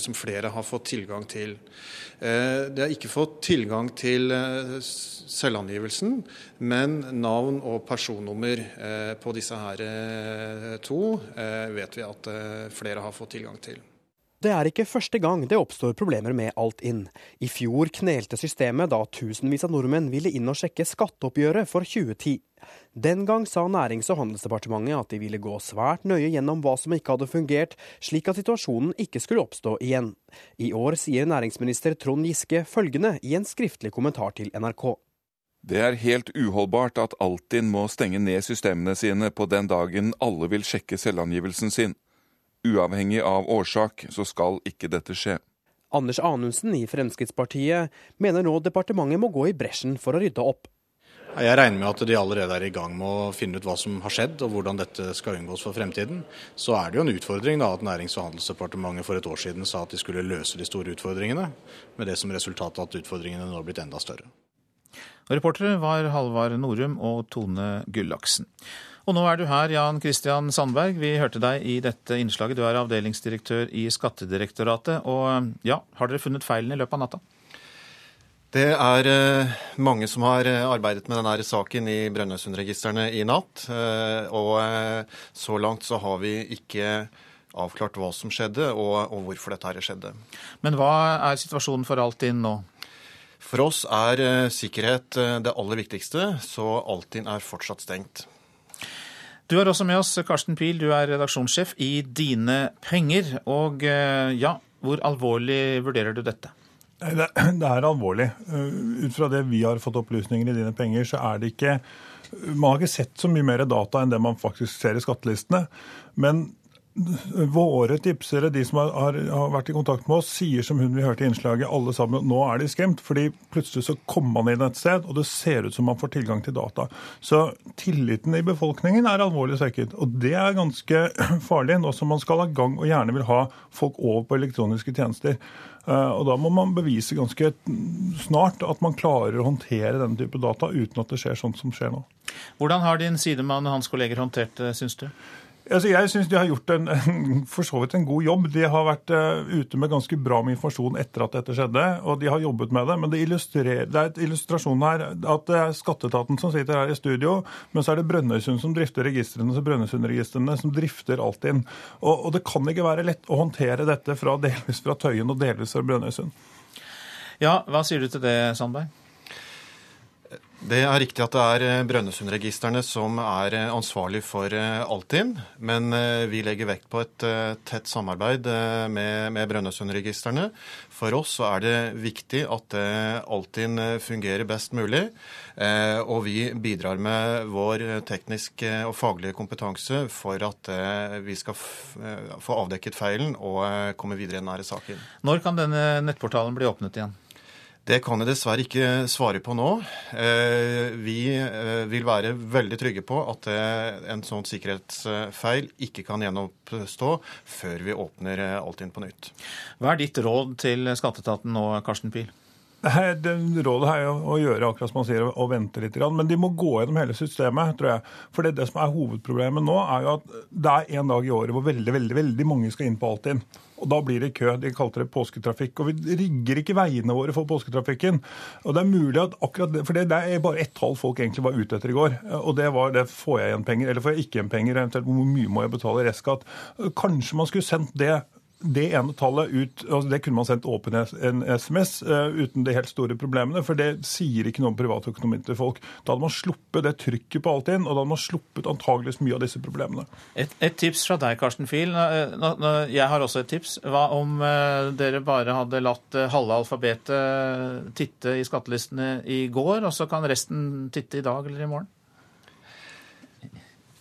som flere har fått tilgang til. Det har ikke fått tilgang til selvangivelsen, men navn og personnummer på disse her to vet vi at flere har fått tilgang til.
Det er ikke første gang det oppstår problemer med Altinn. I fjor knelte systemet da tusenvis av nordmenn ville inn og sjekke skatteoppgjøret for 2010. Den gang sa Nærings- og handelsdepartementet at de ville gå svært nøye gjennom hva som ikke hadde fungert, slik at situasjonen ikke skulle oppstå igjen. I år sier næringsminister Trond Giske følgende i en skriftlig kommentar til NRK.
Det er helt uholdbart at Altinn må stenge ned systemene sine på den dagen alle vil sjekke selvangivelsen sin. Uavhengig av årsak så skal ikke dette skje.
Anders Anundsen i Fremskrittspartiet mener nå departementet må gå i bresjen for å rydde opp.
Jeg regner med at de allerede er i gang med å finne ut hva som har skjedd og hvordan dette skal unngås for fremtiden. Så er det jo en utfordring da at Nærings- og handelsdepartementet for et år siden sa at de skulle løse de store utfordringene, med det som resultat at utfordringene nå har blitt enda større.
Reportere var Halvard Norum og Tone Gullaksen. Og nå er du her, Jan Christian Sandberg. Vi hørte deg i dette innslaget. Du er avdelingsdirektør i Skattedirektoratet. Og ja, har dere funnet feilen i løpet av natta?
Det er eh, mange som har arbeidet med denne saken i Brønnøysundregistrene i natt. Eh, og eh, så langt så har vi ikke avklart hva som skjedde, og, og hvorfor dette her skjedde.
Men hva er situasjonen for Altinn nå?
For oss er sikkerhet det aller viktigste, så Altinn er fortsatt stengt.
Du er også med oss, Karsten Pil, du er redaksjonssjef i Dine Penger. Og ja, hvor alvorlig vurderer du dette?
Det, er alvorlig. Ut fra det vi har fått opplysninger i Dine Penger, så er det ikke Man har ikke sett så mye mer data enn det man faktisk ser i skattelistene. Men våre tipsere, de som har, har, vært i kontakt med oss, sier som hun vi hørte i innslaget, alle sammen nå er de skremt. fordi plutselig så kommer man inn et sted, og det ser ut som man får tilgang til data. Så tilliten i befolkningen er alvorlig svekket. Og det er ganske farlig nå som man skal ha gang og gjerne vil ha folk over på elektroniske tjenester. Og Da må man bevise ganske snart at man klarer å håndtere denne type data uten at det skjer sånt som skjer nå.
Hvordan har din sidemann og hans kolleger håndtert det, syns du?
Altså, jeg syns de har gjort en, for så vidt en god jobb. De har vært uh, ute med ganske bra med informasjon etter at dette skjedde, og de har jobbet med det. Men det, det er et illustrasjon her at det er skatteetaten som sitter her i studio, men så er det Brønnøysund som drifter registrene, så Brønnøysundregistrene som drifter Altinn. Og, og det kan ikke være lett å håndtere dette fra delvis fra Tøyen og delvis fra Brønnøysund.
Ja, hva sier du til det, Sandberg?
Det er riktig at det er eh, Brønnøysundregistrene som er eh, ansvarlig for eh, Altinn. Men vi legger vekt på et tett samarbeid med, med Brønnøysundregistrene. For oss er det viktig at Altinn fungerer best mulig. Og vi bidrar med vår tekniske og faglige kompetanse for at vi skal få avdekket feilen og komme videre i denne saken.
Når kan denne nettportalen bli åpnet igjen?
Det kan jeg dessverre ikke svare på nå. Vi vil være veldig trygge på at en sånn sikkerhetsfeil ikke kan gjenoppstå før vi åpner Altinn på nytt.
Hva er ditt råd til skatteetaten nå, Karsten Pil?
Det rådet er å gjøre akkurat som man sier, å vente litt. Men de må gå gjennom hele systemet, tror jeg. For det, det som er hovedproblemet nå, er jo at det er en dag i året hvor veldig veldig, veldig mange skal inn på Altinn. Og da blir det kø. De kalte det påsketrafikk. Og vi rigger ikke veiene våre for påsketrafikken. Og det er mulig at akkurat det, For det, er bare ett tall folk egentlig var ute etter i går. Og det var det får jeg igjen penger, eller får jeg ikke igjen penger, eventuelt hvor mye må jeg betale i restskatt. Kanskje man skulle sendt det det ene tallet ut altså Det kunne man sendt åpen en SMS uh, uten de helt store problemene, for det sier ikke noe om privatøkonomien til folk. Da hadde man sluppet det trykket på Altinn, og da hadde man sluppet antageligvis mye av disse problemene.
Et, et tips fra deg, Karsten Fiel. Jeg har også et tips. Hva om uh, dere bare hadde latt halve alfabetet titte i skattelistene i går, og så kan resten titte i dag eller i morgen?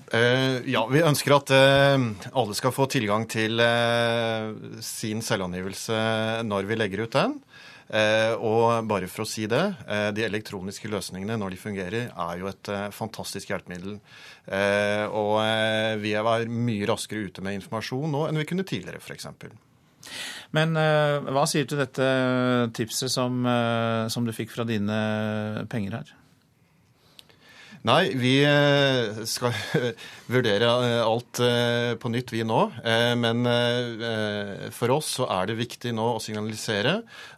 Uh, ja, vi ønsker at uh, alle skal få tilgang til uh, sin selvangivelse når vi legger ut den. og bare for å si det, de elektroniske løsningene når de fungerer, er jo et fantastisk hjelpemiddel. og vi er mye raskere ute med informasjon nå enn vi kunne tidligere, f.eks.
Men hva sier du til dette tipset som, som du fikk fra dine penger her?
Nei, vi eh, skal vurdere eh, alt eh, på nytt, vi nå. Men for oss så er det viktig nå å signalisere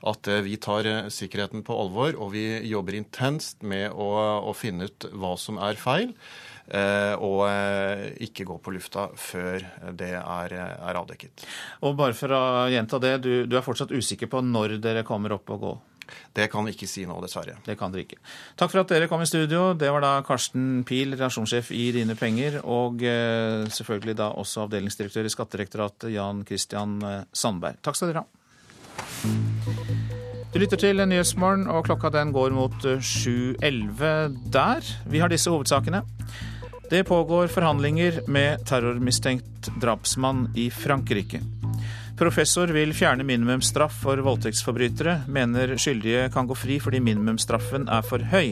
at vi tar sikkerheten på alvor, og vi jobber intenst med å, å finne ut hva som er feil. Og ikke gå på lufta før det er, er avdekket.
Og bare for å gjenta det, du, du er fortsatt usikker på når dere kommer opp og gå?
Det kan vi ikke si nå, dessverre.
Det kan dere ikke. Takk for at dere kom i studio. Det var da Karsten Pil, redaksjonssjef i Dine Penger, og eh, selvfølgelig da også avdelingsdirektør i Skattedirektoratet, Jan Christian eh, Sandberg. Takk skal dere ha. Du lytter til Nyhetsmorgen, og klokka den går mot 7.11 eh, der. Vi har disse hovedsakene. Det pågår forhandlinger med terrormistenkt drapsmann i Frankrike. Professor vil fjerne minimumsstraff for voldtektsforbrytere. Mener skyldige kan gå fri fordi minimumsstraffen er for høy.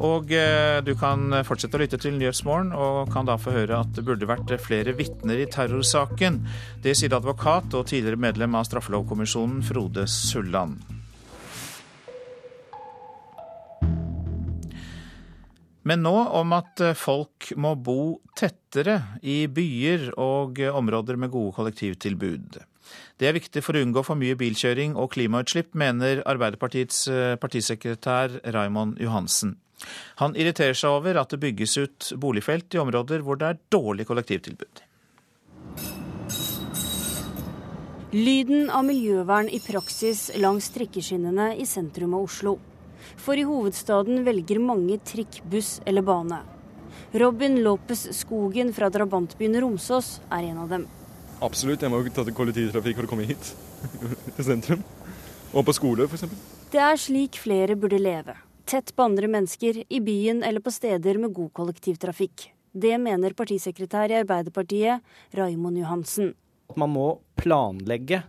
Og eh, du kan fortsette å lytte til Nyhetsmorgen, og kan da få høre at det burde vært flere vitner i terrorsaken. Det sier advokat og tidligere medlem av straffelovkommisjonen Frode Sulland. Men nå om at folk må bo tettere i byer og områder med gode kollektivtilbud. Det er viktig for å unngå for mye bilkjøring og klimautslipp, mener Arbeiderpartiets eh, partisekretær Raimond Johansen. Han irriterer seg over at det bygges ut boligfelt i områder hvor det er dårlig kollektivtilbud.
Lyden av miljøvern i praksis langs trikkeskinnene i sentrum av Oslo. For i hovedstaden velger mange trikk, buss eller bane. Robin Lopez Skogen fra drabantbyen Romsås er en av dem.
Absolutt, jeg må jo ta til kollektivtrafikk for å komme hit. til sentrum. Og på skole, f.eks.
Det er slik flere burde leve. Tett på andre mennesker, i byen eller på steder med god kollektivtrafikk. Det mener partisekretær i Arbeiderpartiet, Raimond Johansen.
Man må planlegge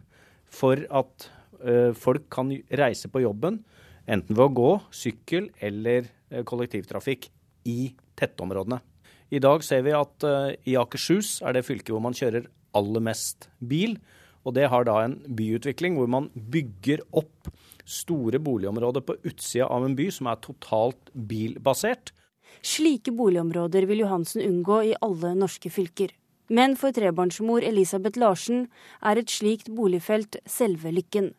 for at ø, folk kan reise på jobben Enten ved å gå, sykkel eller eh, kollektivtrafikk i tettområdene. I dag ser vi at uh, i Akershus er det fylket hvor man kjører aller mest bil. Og det har da en byutvikling hvor man bygger opp store boligområder på utsida av en by som er totalt bilbasert.
Slike boligområder vil Johansen unngå i alle norske fylker. Men for trebarnsmor Elisabeth Larsen er et slikt boligfelt selve lykken.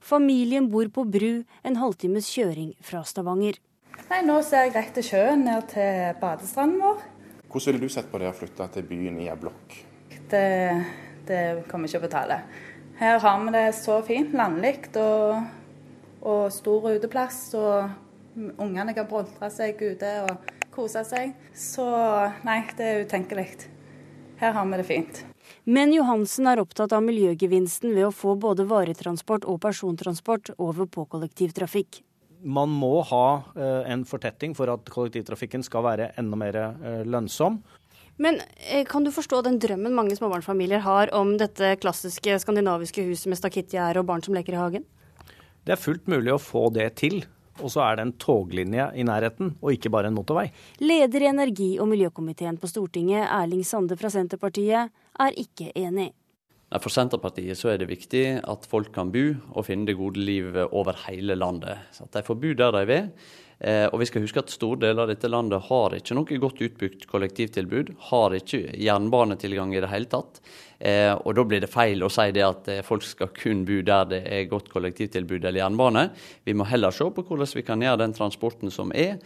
Familien bor på Bru, en halvtimes kjøring fra Stavanger.
Nei, Nå ser jeg rett til sjøen, ned til badestranden vår.
Hvordan ville du sett på det å flytte til byen i ei blokk?
Det, det kommer ikke å betale. Her har vi det så fint, landlig og, og, stor uteplass. Og ungene kan boltre seg ute og kose seg. Så nei, det er utenkelig. Her har vi det fint.
Men Johansen er opptatt av miljøgevinsten ved å få både varetransport og persontransport over på kollektivtrafikk.
Man må ha eh, en fortetting for at kollektivtrafikken skal være enda mer eh, lønnsom.
Men eh, kan du forstå den drømmen mange småbarnsfamilier har om dette klassiske skandinaviske huset med stakittgjerde og barn som leker i hagen?
Det er fullt mulig å få det til. Og så er det en toglinje i nærheten, og ikke bare en motorvei.
Leder i energi- og miljøkomiteen på Stortinget, Erling Sande fra Senterpartiet, er ikke enig.
For Senterpartiet så er det viktig at folk kan bo og finne det gode livet over hele landet. Så at de får bo der de vil. Eh, og vi skal huske at store deler av dette landet har ikke noe godt utbygd kollektivtilbud. Har ikke jernbanetilgang i det hele tatt. Eh, og da blir det feil å si det at eh, folk skal kun bo der det er godt kollektivtilbud eller jernbane. Vi må heller se på hvordan vi kan gjøre den transporten som er,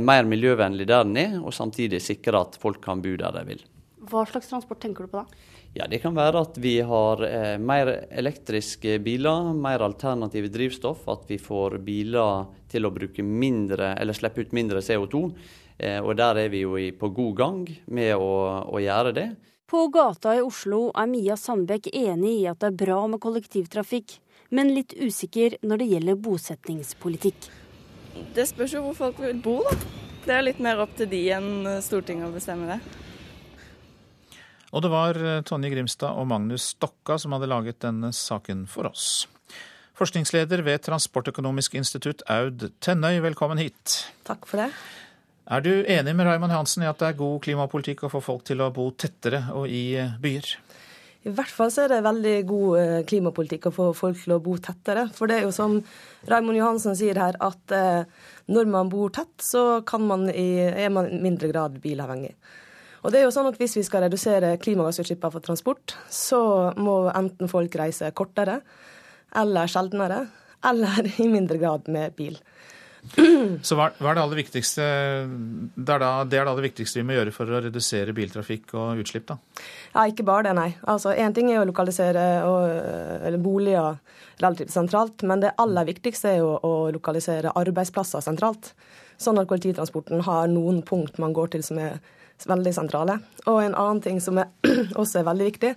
mer miljøvennlig der den er, og samtidig sikre at folk kan bo der de vil.
Hva slags transport tenker du på da?
Ja, Det kan være at vi har eh, mer elektriske biler, mer alternative drivstoff. At vi får biler til å bruke mindre, eller slippe ut mindre CO2. Eh, og der er vi jo i, på god gang med å, å, gjøre det.
På gata i Oslo er Mia Sandbekk enig i at det er bra med kollektivtrafikk, men litt usikker når det gjelder bosetningspolitikk.
Det spørs jo hvor folk vil bo, da. Det er litt mer opp til de enn Stortinget å bestemme det.
Og det var eh, Tonje Grimstad og Magnus Stokka som hadde laget denne saken for oss. Forskningsleder ved Transportøkonomisk institutt, Aud Tennøy, velkommen hit.
Takk for det.
Er du enig med Raymond Hansen i at det er god klimapolitikk å få folk til å bo tettere og i eh, byer?
I hvert fall så er det veldig god eh, klimapolitikk å få folk til å bo tettere. For det er jo som Raymond Johansen sier her, at når man bor tett, så man i, er man i mindre grad bilavhengig. Og det er jo sånn at Hvis vi skal redusere klimagassutslippene for transport, så må enten folk reise kortere eller sjeldnere, eller i mindre grad med bil.
Så hva, er det aller viktigste det er, da, det er det viktigste vi må gjøre for å redusere biltrafikk og utslipp, da?
Ja, ikke bare det, nei. Altså, Én ting er å lokalisere og, boliger relativt sentralt, men det aller viktigste er jo å lokalisere arbeidsplasser sentralt. Sånn at kollektivtransporten har noen punkt man går til som er veldig sentrale. Og en annen ting som er, også er veldig viktig,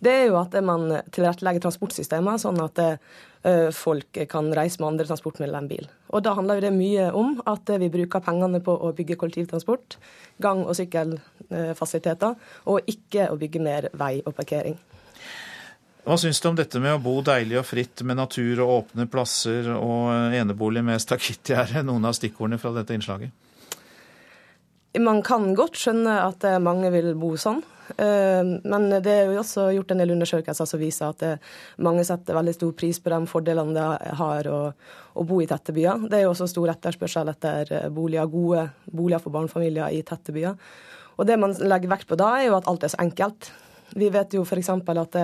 det er jo at man tilrettelegger transportsystemer sånn at uh, folk kan reise med andre transportmidler enn bil. Og da handler det mye om at vi bruker pengene på å bygge kollektivtransport, gang- og sykkelfasiliteter, og ikke å bygge mer vei og parkering.
Hva syns du om dette med å bo deilig og fritt med natur og åpne plasser og enebolig med stakittgjerde, noen av stikkordene fra dette innslaget?
Man kan godt skjønne at eh, mange vil bo sånn. Eh, men det er jo også gjort en del undersøkelser som viser at eh, mange setter veldig stor pris på de fordelene det har å, bo i tette byer. Det er jo også stor etterspørsel etter boliger, gode boliger for barnefamilier i tette byer. Og det man legger vekt på da, er jo at alt er så enkelt. Vi vet jo f.eks. at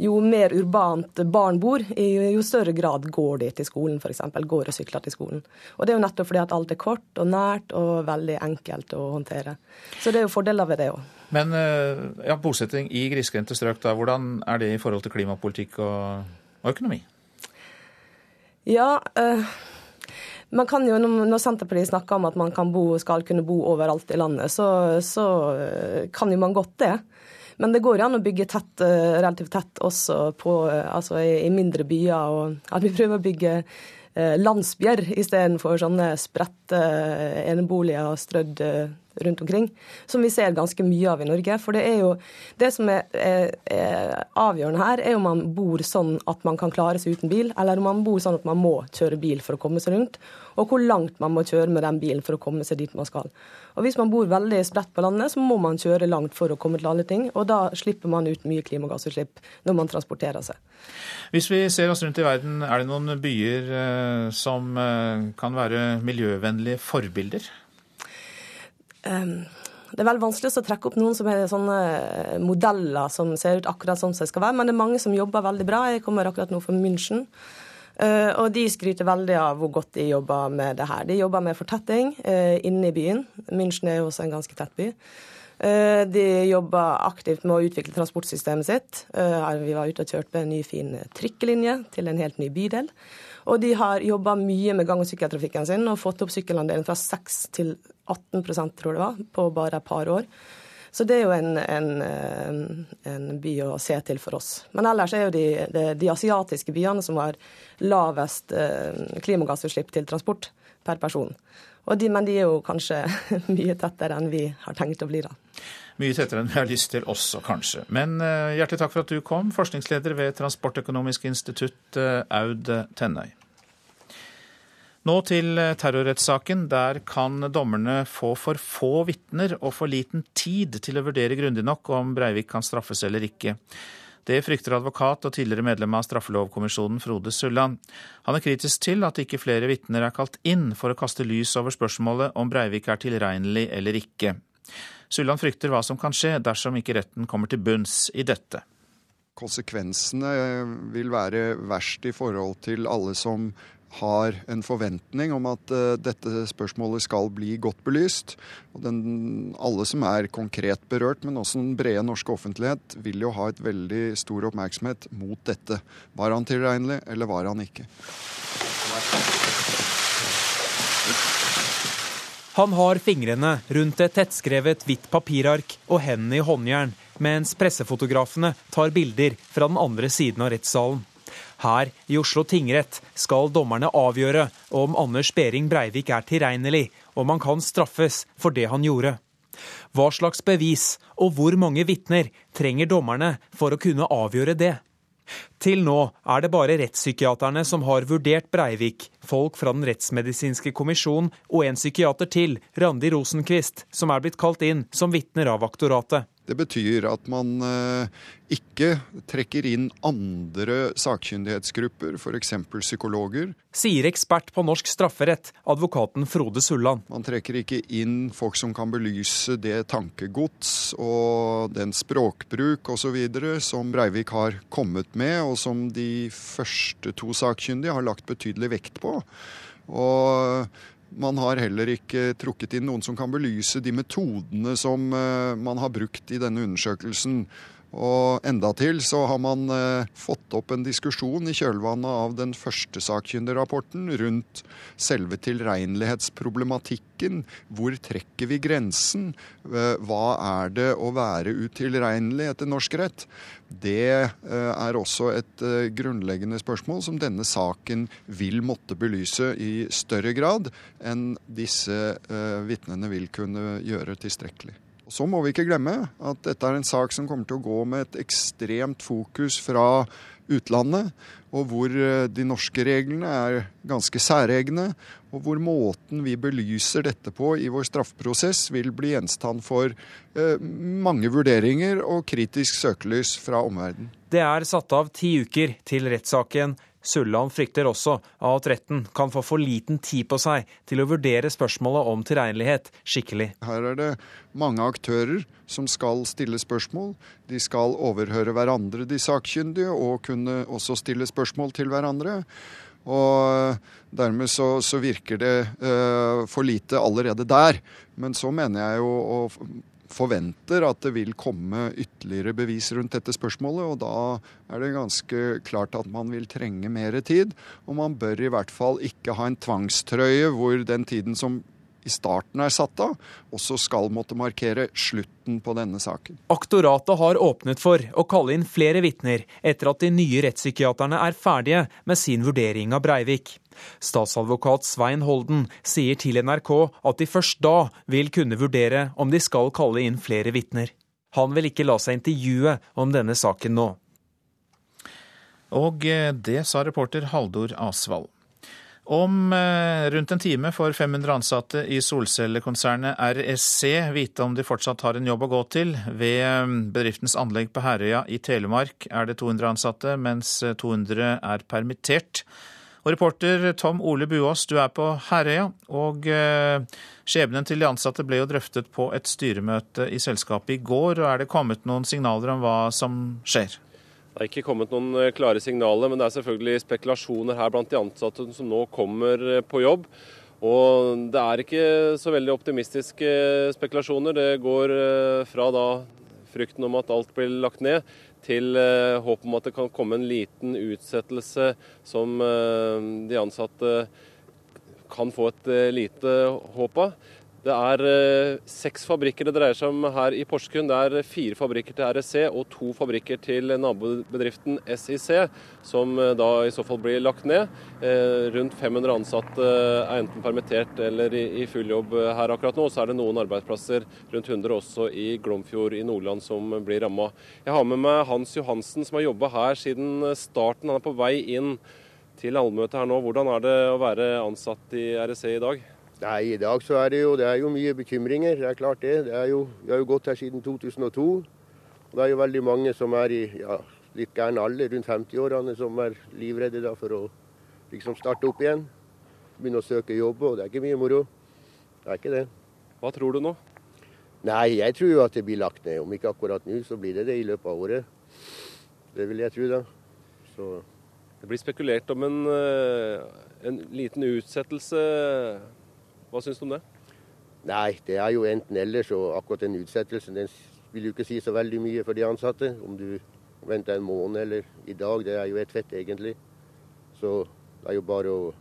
jo mer urbant barn bor, jo større grad går de til skolen, f.eks. Går og sykler til skolen. Og det er jo nettopp fordi at alt er kort og nært og veldig enkelt å håndtere. Så det er jo fordeler ved det òg.
Men eh, ja, bosetting i grisgrendte strøk, da, hvordan er det i forhold til klimapolitikk og, og økonomi?
Ja, øh, man kan jo, Når Senterpartiet snakker om at man kan bo, skal kunne bo overalt i landet, så, så øh, kan jo man godt det. Men det går an å bygge tett, eh, relativt tett også på, eh, altså i, mindre byer. Og at vi prøver å bygge eh, landsbyer istedenfor sånne spredte eneboliger strødd rundt omkring, som vi ser ganske mye av i Norge. For det er jo det som er, er, er, avgjørende her, er om man bor sånn at man kan klare seg uten bil, eller om man bor sånn at man må kjøre bil for å komme seg rundt, og hvor langt man må kjøre med den bilen for å komme seg dit man skal. Og Hvis man bor veldig spredt på landet, så må man kjøre langt for å komme til alle ting, og da slipper man ut mye klimagassutslipp når man transporterer seg.
Hvis vi ser oss rundt i verden, er det noen byer eh, som eh, kan være miljøvennlige forbilder?
det er veldig vanskelig å trekke opp noen som er sånne eh, modeller som ser ut akkurat sånn som det skal være, men det er mange som jobber veldig bra. Jeg kommer akkurat nå fra München. Eh, og de skryter veldig av hvor godt de jobber med det her. De jobber med fortetting eh, inne i byen. München er jo også en ganske tett by. De jobber aktivt med å utvikle transportsystemet sitt. Vi var ute og kjørte en ny, fin trikkelinje til en helt ny bydel. Og de har jobba mye med gang- og sykkeltrafikken sin og fått opp sykkelandelen fra 6 til 18% tror jeg det var, på bare et par år. Så det er jo en, en, en, by å se til for oss. Men ellers er jo de, de, de asiatiske byene som har lavest eh, klimagassutslipp til transport per person. De, men de er jo kanskje mye tettere enn vi har tenkt å bli, da.
Mye tettere enn vi har lyst til også, kanskje. Men uh, hjertelig takk for at du kom, forskningsleder ved Transportøkonomisk institutt, Aud Tennøy. Nå til eh, terrorrettssaken. Der kan dommerne få for få vitner og for liten tid til å vurdere grundig nok om Breivik kan straffes eller ikke. Det frykter advokat og tidligere medlem av straffelovkommisjonen Frode Sulland. Han er kritisk til at ikke flere vitner er kalt inn for å kaste lys over spørsmålet om Breivik er tilregnelig eller ikke. Sulland frykter hva som kan skje dersom ikke retten kommer til bunns i dette.
Konsekvensene vil være verst i forhold til alle som
har en forventning om at uh, dette spørsmålet skal bli godt belyst. Og den, alle som er konkret berørt, men også den brede norske offentlighet, vil jo ha et veldig stor oppmerksomhet mot dette. Var han tilregnelig, eller var han ikke?
Han har fingrene rundt et tettskrevet hvitt papirark og hendene i håndjern, mens pressefotografene tar bilder fra den andre siden av rettssalen. Her i Oslo tingrett skal dommerne avgjøre om Anders Behring Breivik er tilregnelig, om han kan straffes for det han gjorde. Hva slags bevis og hvor mange vitner trenger dommerne for å kunne avgjøre det? Til nå er det bare rettspsykiaterne som har vurdert Breivik, folk fra Den rettsmedisinske kommisjon og en psykiater til, Randi Rosenquist, som er blitt kalt inn som vitner av aktoratet.
Det betyr at man eh, ikke trekker inn andre sakkyndighetsgrupper, f.eks. psykologer.
Sier ekspert på norsk strafferett, advokaten Frode Sulland.
Man trekker ikke inn folk som kan belyse det tankegods og den språkbruk osv. som Breivik har kommet med, og som de første to sakkyndige har lagt betydelig vekt på. Og man har heller ikke trukket inn noen som kan belyse de metodene som eh, man har brukt i denne undersøkelsen. Og endatil så har man eh, fått opp en diskusjon i kjølvannet av den første sakkyndigrapporten rundt selve tilregnelighetsproblematikken. Hvor trekker vi grensen? Eh, hva er det å være utilregnelig etter norsk rett? Det eh, er også et eh, grunnleggende spørsmål som denne saken vil måtte belyse i større grad enn disse eh, vitnene vil kunne gjøre tilstrekkelig. Så må vi ikke glemme at dette er en sak som kommer til å gå med et ekstremt fokus fra utlandet, og hvor eh, de norske reglene er ganske særegne, og hvor måten vi belyser dette på i vår straffeprosess vil bli gjenstand for eh, mange vurderinger og kritisk søkelys fra omverdenen.
Det er satt av ti uker til rettssaken Sulland frykter også at retten kan få for liten tid på seg til å vurdere spørsmålet om tilregnelighet skikkelig.
Her er det mange aktører som skal stille spørsmål. De skal overhøre hverandre, de sakkyndige, og kunne også stille spørsmål til hverandre. Og dermed så, så virker det uh, for lite allerede der. Men så mener jeg jo å forventer at det vil komme ytterligere bevis rundt dette spørsmålet. Og da er det ganske klart at man vil trenge mer tid. Og man bør i hvert fall ikke ha en tvangstrøye hvor den tiden som i starten er satt av, også skal måtte markere slutten på denne saken.
Aktoratet har åpnet for å kalle inn flere vitner etter at de nye rettspsykiaterne er ferdige med sin vurdering av Breivik. Statsadvokat Svein Holden sier til NRK at de først da vil kunne vurdere om de skal kalle inn flere vitner. Han vil ikke la seg intervjue om denne saken nå.
Og eh, det sa reporter Haldor Asvald. Om eh, rundt en time får 500 ansatte i solcellekonsernet RSC vite om de fortsatt har en jobb å gå til. Ved eh, bedriftens anlegg på Herøya i Telemark er det 200 ansatte, mens 200 er permittert. Og reporter Tom Ole Buås, du er på Herøya. Og eh, skjebnen til de ansatte ble jo drøftet på et styremøte i selskapet i går. og Er det kommet noen signaler om hva som skjer?
Det er ikke kommet noen eh, klare signaler, men det er selvfølgelig spekulasjoner her blant de ansatte som nå kommer eh, på jobb. Og det er ikke så veldig optimistiske spekulasjoner. Det går fra da frykten om at alt blir lagt ned, til håp om at det kan komme en liten utsettelse som de ansatte kan få et lite håp av. Det er eh, seks fabrikker det dreier seg om her i Porsgrunn. Det er fire fabrikker til RSC og to fabrikker til nabobedriften SIC, som eh, da i så fall blir lagt ned. Eh, rundt 500 ansatte er enten permittert eller i full jobb her akkurat nå. Så er det noen arbeidsplasser, rundt 100 også i Glomfjord i Nordland, som blir ramma. Jeg har med meg Hans Johansen, som har jobba her siden starten. Han er på vei inn til allmøtet her nå. Hvordan er det å være ansatt i RSC i dag?
Nei, I dag så er det jo, det er jo mye bekymringer. Det er klart det. det er jo, vi har jo gått her siden 2002. og Det er jo veldig mange som er i ja, litt gæren alder, rundt 50-årene, som er livredde da for å liksom starte opp igjen. Begynne å søke jobb, og det er ikke mye moro. Det er ikke det.
Hva tror du nå?
Nei, jeg tror jo at det blir lagt ned. Om ikke akkurat nå, så blir det det i løpet av året. Det vil jeg tro, da. Så
Det blir spekulert om en, en liten utsettelse. Hva syns du om det?
Nei, det er jo enten-eller, så akkurat den utsettelsen den vil jo ikke si så veldig mye for de ansatte. Om du venter en måned eller i dag, det er jo et fett egentlig. Så det er jo bare å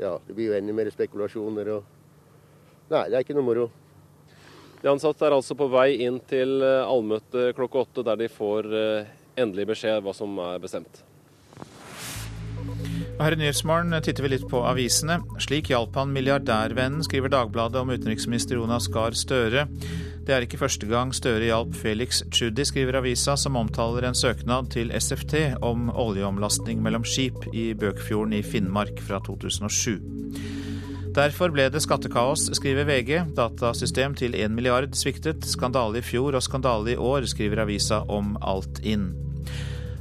Ja, det blir jo enda mer spekulasjoner og Nei, det er ikke noe moro.
De ansatte er altså på vei inn til allmøte klokka åtte, der de får endelig beskjed hva som er bestemt.
Her i Nyhetsmorgen titter vi litt på avisene. Slik hjalp han milliardærvennen, skriver Dagbladet om utenriksminister Jonas Gahr Støre. Det er ikke første gang Støre hjalp Felix Tschudi, skriver avisa, som omtaler en søknad til SFT om oljeomlastning mellom skip i Bøkfjorden i Finnmark fra 2007. Derfor ble det skattekaos, skriver VG. Datasystem til 1 milliard sviktet. Skandale i fjor og skandale i år, skriver avisa om Altinn.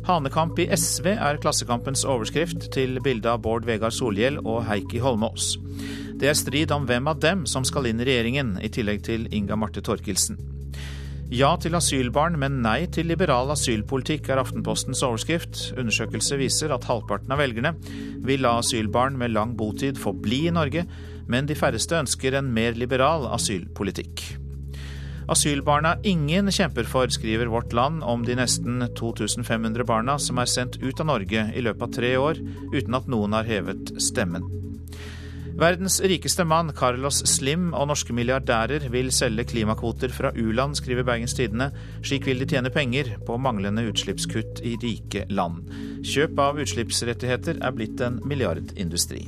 Hanekamp i SV er Klassekampens overskrift til bildet av Bård Vegar Solhjell og Heikki Holmås. Det er strid om hvem av dem som skal inn i regjeringen, i tillegg til Inga Marte Thorkildsen. Ja til asylbarn, men nei til liberal asylpolitikk er Aftenpostens overskrift. Undersøkelse viser at halvparten av velgerne vil la asylbarn med lang botid få bli i Norge, men de færreste ønsker en mer liberal asylpolitikk. Asylbarna ingen kjemper for, skriver Vårt Land om de nesten 2500 barna som er sendt ut av Norge i løpet av tre år, uten at noen har hevet stemmen. Verdens rikeste mann, Carlos Slim, og norske milliardærer vil selge klimakvoter fra u-land, skriver Bergens Tidende. Slik vil de tjene penger på manglende utslippskutt i rike land. Kjøp av utslippsrettigheter er blitt en milliardindustri.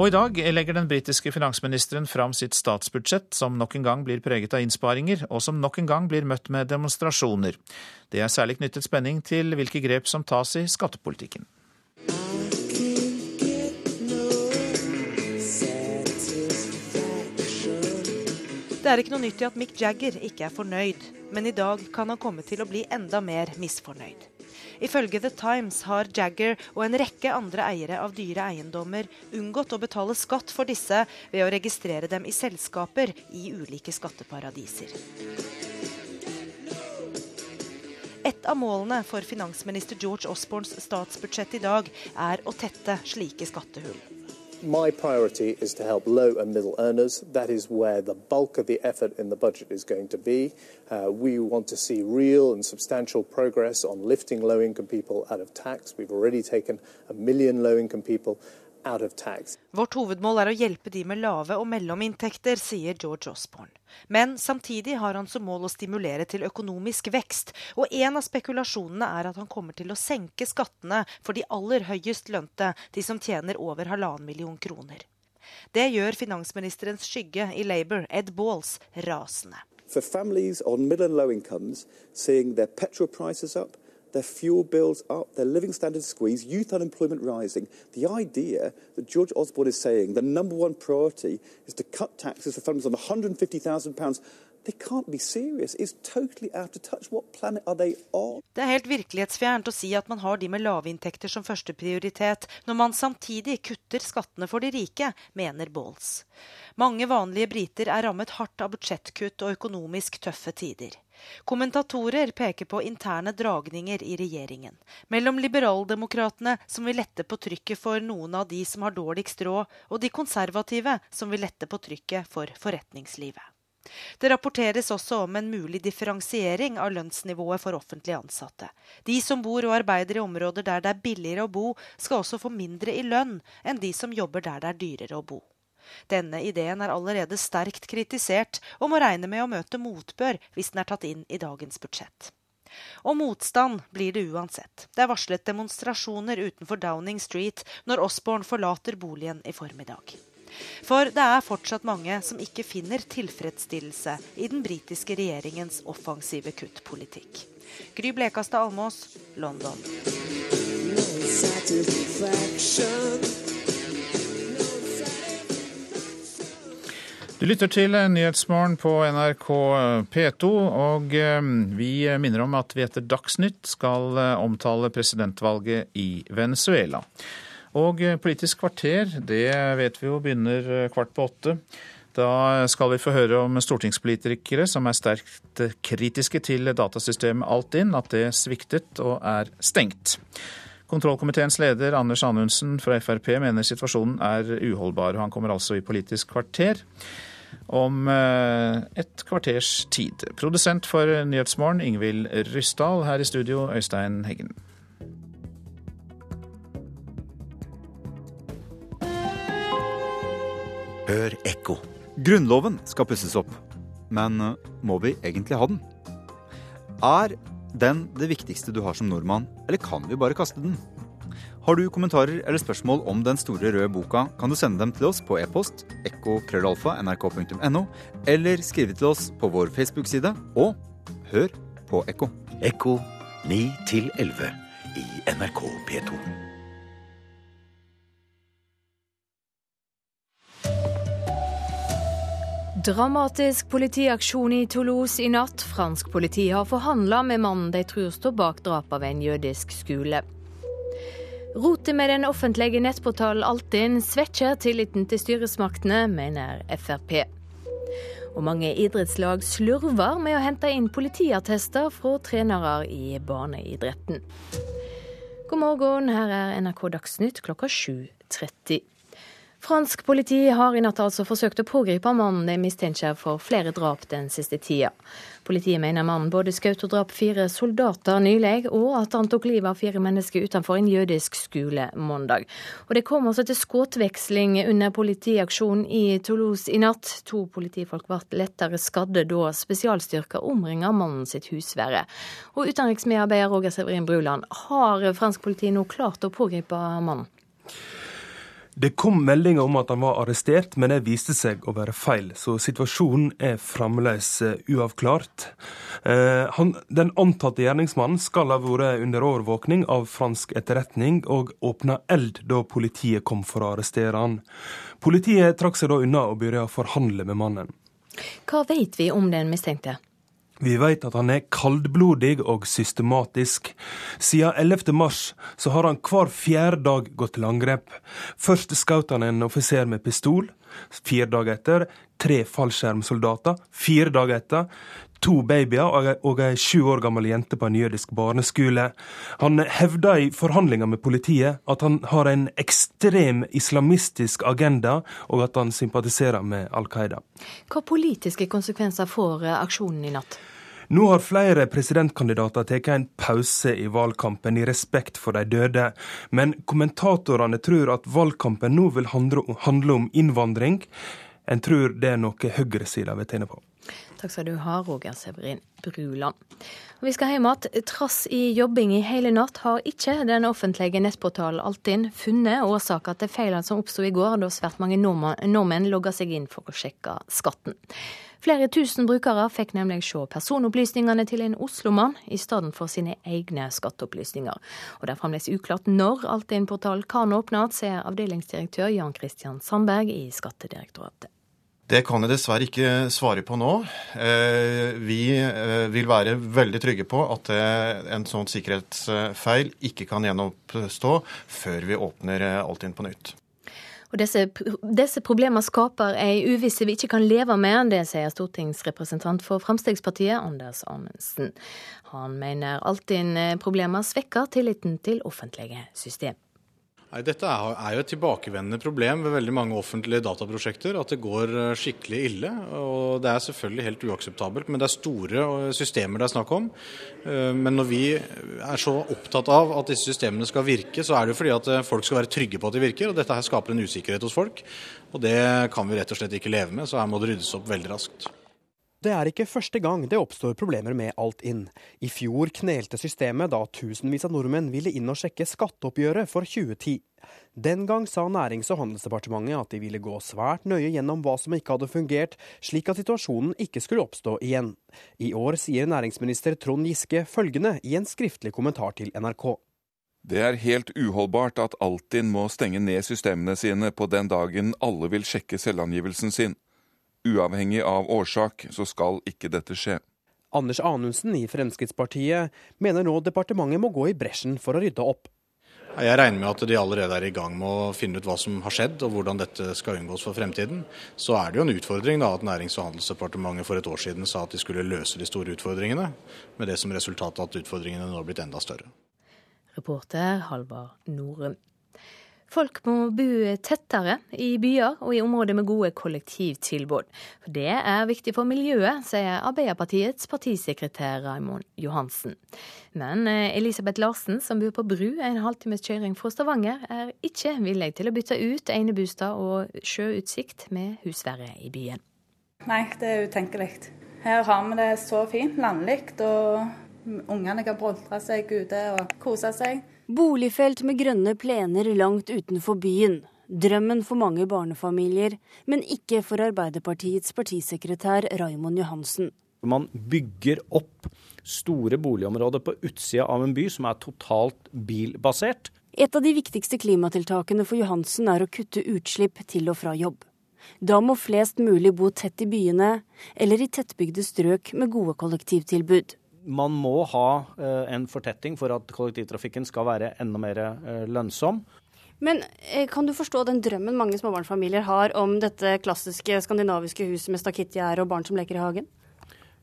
Og i dag legger den britiske finansministeren fram sitt statsbudsjett, som nok en gang blir preget av innsparinger, og som nok en gang blir møtt med demonstrasjoner. Det er særlig knyttet spenning til hvilke grep som tas i skattepolitikken.
Det er ikke noe nytt i at Mick Jagger ikke er fornøyd, men i dag kan han komme til å bli enda mer misfornøyd. Ifølge The Times har Jagger og en rekke andre eiere av dyre eiendommer unngått å betale skatt for disse ved å registrere dem i selskaper i ulike skatteparadiser. Et av målene for finansminister George Osborns statsbudsjett i dag er å tette slike skattehull.
My priority is to help low and middle earners. That is where the bulk of the effort in the budget is going to be. Uh, we want to see real and substantial progress on lifting low income people out of tax. We've already taken a million low income people
Vårt hovedmål er å hjelpe de med lave og mellominntekter, sier George Osborne. Men samtidig har han som mål å stimulere til økonomisk vekst, og en av spekulasjonene er at han kommer til å senke skattene for de aller høyest lønte, de som tjener over halvannen million kroner. Det gjør finansministerens skygge i Labour, Ed Balls, rasende.
For families on middle and low incomes, seeing their petrol prices up, their fuel bills up, their living standards squeezed, youth unemployment rising. The idea that George Osborne is saying the number one priority is to cut taxes for families on £150,000 They can't be serious. It's totally out of touch. What planet are they on?
Det er helt virkelighetsfjernt å si at man har de med lave inntekter som første prioritet, når man samtidig kutter skattene for de rike, mener Balls. Mange vanlige briter er rammet hardt av budsjettkutt og økonomisk tøffe tider. Kommentatorer peker på interne dragninger i regjeringen. Mellom liberaldemokratene, som vil lette på trykket for noen av de som har dårligst råd, og de konservative, som vil lette på trykket for forretningslivet. Det rapporteres også om en mulig differensiering av lønnsnivået for offentlig ansatte. De som bor og arbeider i områder der det er billigere å bo, skal også få mindre i lønn enn de som jobber der det er dyrere å bo. Denne ideen er allerede sterkt kritisert, og må regne med å møte motbør hvis den er tatt inn i dagens budsjett. Og motstand blir det uansett. Det er varslet demonstrasjoner utenfor Downing Street når Osborne forlater boligen i formiddag. For det er fortsatt mange som ikke finner tilfredsstillelse i den britiske regjeringens offensive kuttpolitikk. Gry Blekastad Almås, London.
Du lytter til Nyhetsmorgen på NRK P2, og eh, vi minner om at vi etter Dagsnytt skal eh, omtale presidentvalget i Venezuela. Og eh, Politisk kvarter, det vet vi jo begynner kvart på åtte. Da skal vi få høre om stortingspolitikere som er sterkt kritiske til datasystemet Altinn, at det sviktet og er stengt. Kontrollkomiteens leder Anders Anundsen fra Frp mener situasjonen er uholdbar. Han kommer altså i Politisk kvarter om eh, et kvarters tid. Produsent for Nyhetsmorgen Ingvild Ryssdal. Her i studio Øystein Heggen.
Hør ekko. Grunnloven skal pusses opp. Men eh, må vi egentlig ha den? Er den det viktigste du har som nordmann, eller kan vi bare kaste den? Har du kommentarer eller spørsmål om den store røde boka, kan du sende dem til oss på e-post ekko.krøllalfa.nrk.no, eller skrive til oss på vår Facebook-side, og hør på Ekko.
Ekko 9 11 i NRK P2.
Dramatisk politiaksjon i Toulouse i natt. Fransk politi har forhandla med mannen de tror står bak drapet av en jødisk skole. Rotet med den offentlige nettportalen Altinn svekker tilliten til styresmaktene, mener Frp. Og mange idrettslag slurver med å hente inn politiattester fra trenere i barneidretten. God morgen, her er NRK Dagsnytt klokka 7.30. Fransk politi har i natt altså forsøkt å pågripe mannen de mistenker for flere drap den siste tida. Politiet mener mannen både skjøt og drap fire soldater nylig, og at han tok livet av fire mennesker utenfor en jødisk skole mandag. Og Det kom altså til skuddveksling under politiaksjonen i Toulouse i natt. To politifolk ble lettere skadde da spesialstyrker omringa mannen sitt husvære. Og utenriksmedarbeider Roger Severin Bruland, har fransk politi nå klart å pågripe mannen?
Det kom meldinger om at han var arrestert, men det viste seg å være feil. Så situasjonen er fremdeles eh, uavklart. Eh, han, den antatte gjerningsmannen skal ha vært under overvåkning av fransk etterretning og åpna eld da politiet kom for å arrestere han. Politiet trakk seg da unna og begynte å forhandle med mannen.
Hva vet vi om den mistenkte?
Vi vet at han er kaldblodig og systematisk. Siden 11. mars så har han hver fjerde dag gått til angrep. Først skjøt han en offiser med pistol. Fire dager etter tre fallskjermsoldater. Fire dager etter to babyer og ei sju år gammel jente på en jødisk barneskole. Han hevder i forhandlinger med politiet at han har en ekstrem islamistisk agenda, og at han sympatiserer med Al Qaida.
Hva politiske konsekvenser får aksjonen i natt?
Nå har flere presidentkandidater tatt en pause i valgkampen i respekt for de døde, men kommentatorene tror at valgkampen nå vil handle om innvandring. En tror det er noe høyresida vil tjene på.
Takk skal du ha, Roger Severin Bruland. Vi skal hjem igjen. Trass i jobbing i hele natt har ikke den offentlige nettportalen Altinn funnet årsaker til feilene som oppsto i går, da svært mange nordmenn logga seg inn for å sjekke skatten. Flere tusen brukere fikk nemlig se personopplysningene til en Oslo-mann i stedet for sine egne skatteopplysninger. Og det er fremdeles uklart når Altinn-portalen kan åpne, sier avdelingsdirektør Jan Christian Sandberg i Skattedirektoratet.
Det kan jeg dessverre ikke svare på nå. Eh, vi eh, vil være veldig trygge på at eh, en sånn sikkerhetsfeil ikke kan gjenoppstå før vi åpner Altinn på nytt.
Og disse, disse problemene skaper ei uvisse vi ikke kan leve med, det sier stortingsrepresentant for Fremskrittspartiet, Anders Amundsen. Han mener Altinn-problemer svekker tilliten til offentlige system.
Nei, Dette er jo et tilbakevendende problem ved veldig mange offentlige dataprosjekter. At det går eh, skikkelig ille. og Det er selvfølgelig helt uakseptabelt, men det er store eh, systemer det er snakk om. Eh, men når vi er så opptatt av at disse systemene skal virke, så er det jo fordi at folk skal være trygge på at de virker. og Dette her skaper en usikkerhet hos folk. og Det kan vi rett og slett ikke leve med, så her må det ryddes opp veldig raskt.
Det er ikke første gang det oppstår problemer med Altinn. I fjor knelte systemet da tusenvis av nordmenn ville inn og sjekke skatteoppgjøret for 2010. Den gang sa Nærings- og handelsdepartementet at de ville gå svært nøye gjennom hva som ikke hadde fungert, slik at situasjonen ikke skulle oppstå igjen. I år sier næringsminister Trond Giske følgende i en skriftlig kommentar til NRK.
Det er helt uholdbart at Altinn må stenge ned systemene sine på den dagen alle vil sjekke selvangivelsen sin. Uavhengig av årsak så skal ikke dette skje.
Anders Anundsen i Fremskrittspartiet mener nå departementet må gå i bresjen for å rydde opp.
Jeg regner med at de allerede er i gang med å finne ut hva som har skjedd og hvordan dette skal unngås for fremtiden. Så er det jo en utfordring da at Nærings- og handelsdepartementet for et år siden sa at de skulle løse de store utfordringene, med det som resultat at utfordringene nå har blitt enda større.
Reporter Halvard Norum. Folk må bo tettere i byer og i områder med gode kollektivtilbud. Det er viktig for miljøet, sier Arbeiderpartiets partisekretær Raimond Johansen. Men eh, Elisabeth Larsen, som bor på Bru, en halvtimes kjøring fra Stavanger, er ikke villig til å bytte ut enebostad og sjøutsikt med husvære i byen.
Nei, det er utenkelig. Her har vi det så fint, landlig, og ungene kan boltre seg ute og kose seg.
Boligfelt med grønne plener langt utenfor byen. Drømmen for mange barnefamilier, men ikke for Arbeiderpartiets partisekretær Raimond Johansen.
Man bygger opp store boligområder på utsida av en by som er totalt bilbasert.
Et av de viktigste klimatiltakene for Johansen er å kutte utslipp til og fra jobb. Da må flest mulig bo tett i byene, eller i tettbygde strøk med gode kollektivtilbud
man må ha eh, en fortetting for at kollektivtrafikken skal være enda mer eh, lønnsom.
Men eh, kan du forstå den drømmen mange småbarnsfamilier har om dette klassiske skandinaviske huset med stakittgjerde og barn som leker i hagen?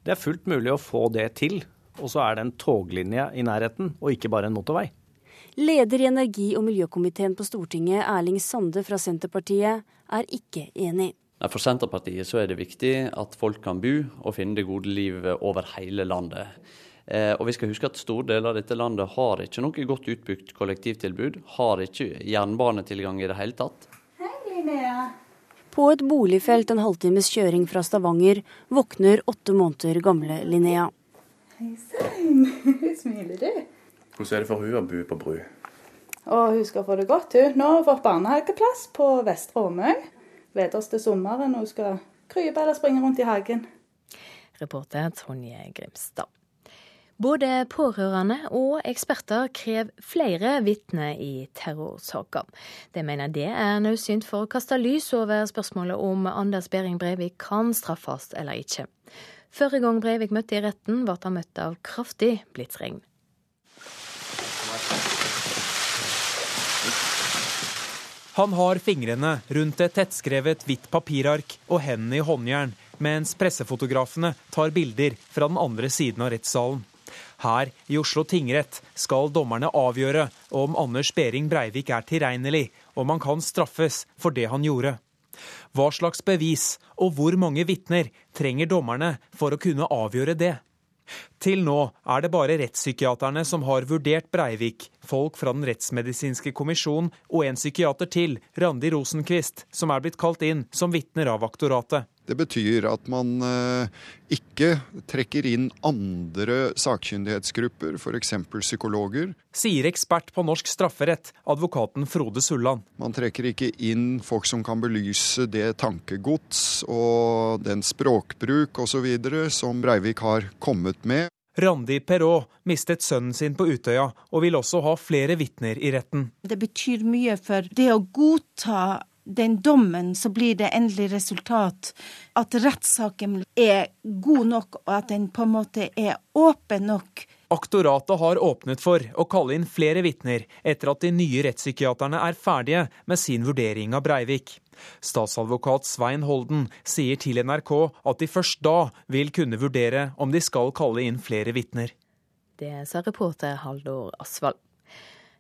Det er fullt mulig å få det til. Og så er det en toglinje i nærheten, og ikke bare en motorvei.
Leder i energi- og miljøkomiteen på Stortinget, Erling Sande fra Senterpartiet, er ikke enig.
For Senterpartiet så er det viktig at folk kan bo og finne det gode livet over hele landet. Eh, og vi skal huske at Store deler av dette landet har ikke noe godt utbygd kollektivtilbud. Har ikke jernbanetilgang i det hele tatt.
Hei, Linnea. På et boligfelt en halvtimes kjøring fra Stavanger våkner åtte måneder gamle Linnea.
Hei sann, smiler du?
Hvordan er det for hun å bo på Bru?
Og hun skal få det godt, hun. Nå har hun fått barnehageplass på Vestre Åmøy gleder oss til sommeren og skal krype eller springe rundt i hagen.
Reporter Tonje Grimstad. Både pårørende og eksperter krever flere vitner i terrorsaker. De mener det er nødsynt for å kaste lys over spørsmålet om Anders Behring Breivik kan straffes eller ikke. Førre gang Breivik møtte i retten, ble han møtt av kraftig blitsregn.
Han har fingrene rundt et tettskrevet hvitt papirark og hendene i håndjern, mens pressefotografene tar bilder fra den andre siden av rettssalen. Her i Oslo tingrett skal dommerne avgjøre om Anders Behring Breivik er tilregnelig, om han kan straffes for det han gjorde. Hva slags bevis og hvor mange vitner trenger dommerne for å kunne avgjøre det? Til nå er det bare rettspsykiaterne som har vurdert Breivik, folk fra Den rettsmedisinske kommisjon og en psykiater til, Randi Rosenquist, som er blitt kalt inn som vitner av aktoratet.
Det betyr at man eh, ikke trekker inn andre sakkyndighetsgrupper, f.eks. psykologer.
Sier ekspert på norsk strafferett, advokaten Frode Sulland.
Man trekker ikke inn folk som kan belyse det tankegods og den språkbruk osv. som Breivik har kommet med.
Randi Perrault mistet sønnen sin på Utøya, og vil også ha flere vitner i retten.
Det betyr mye for det å godta den dommen, så blir det endelig resultat. At rettssaken er god nok, og at den på en måte er åpen nok.
Aktoratet har åpnet for å kalle inn flere vitner etter at de nye rettspsykiaterne er ferdige med sin vurdering av Breivik. Statsadvokat Svein Holden sier til NRK at de først da vil kunne vurdere om de skal kalle inn flere vitner.
Det sa reporter Haldor Asvald.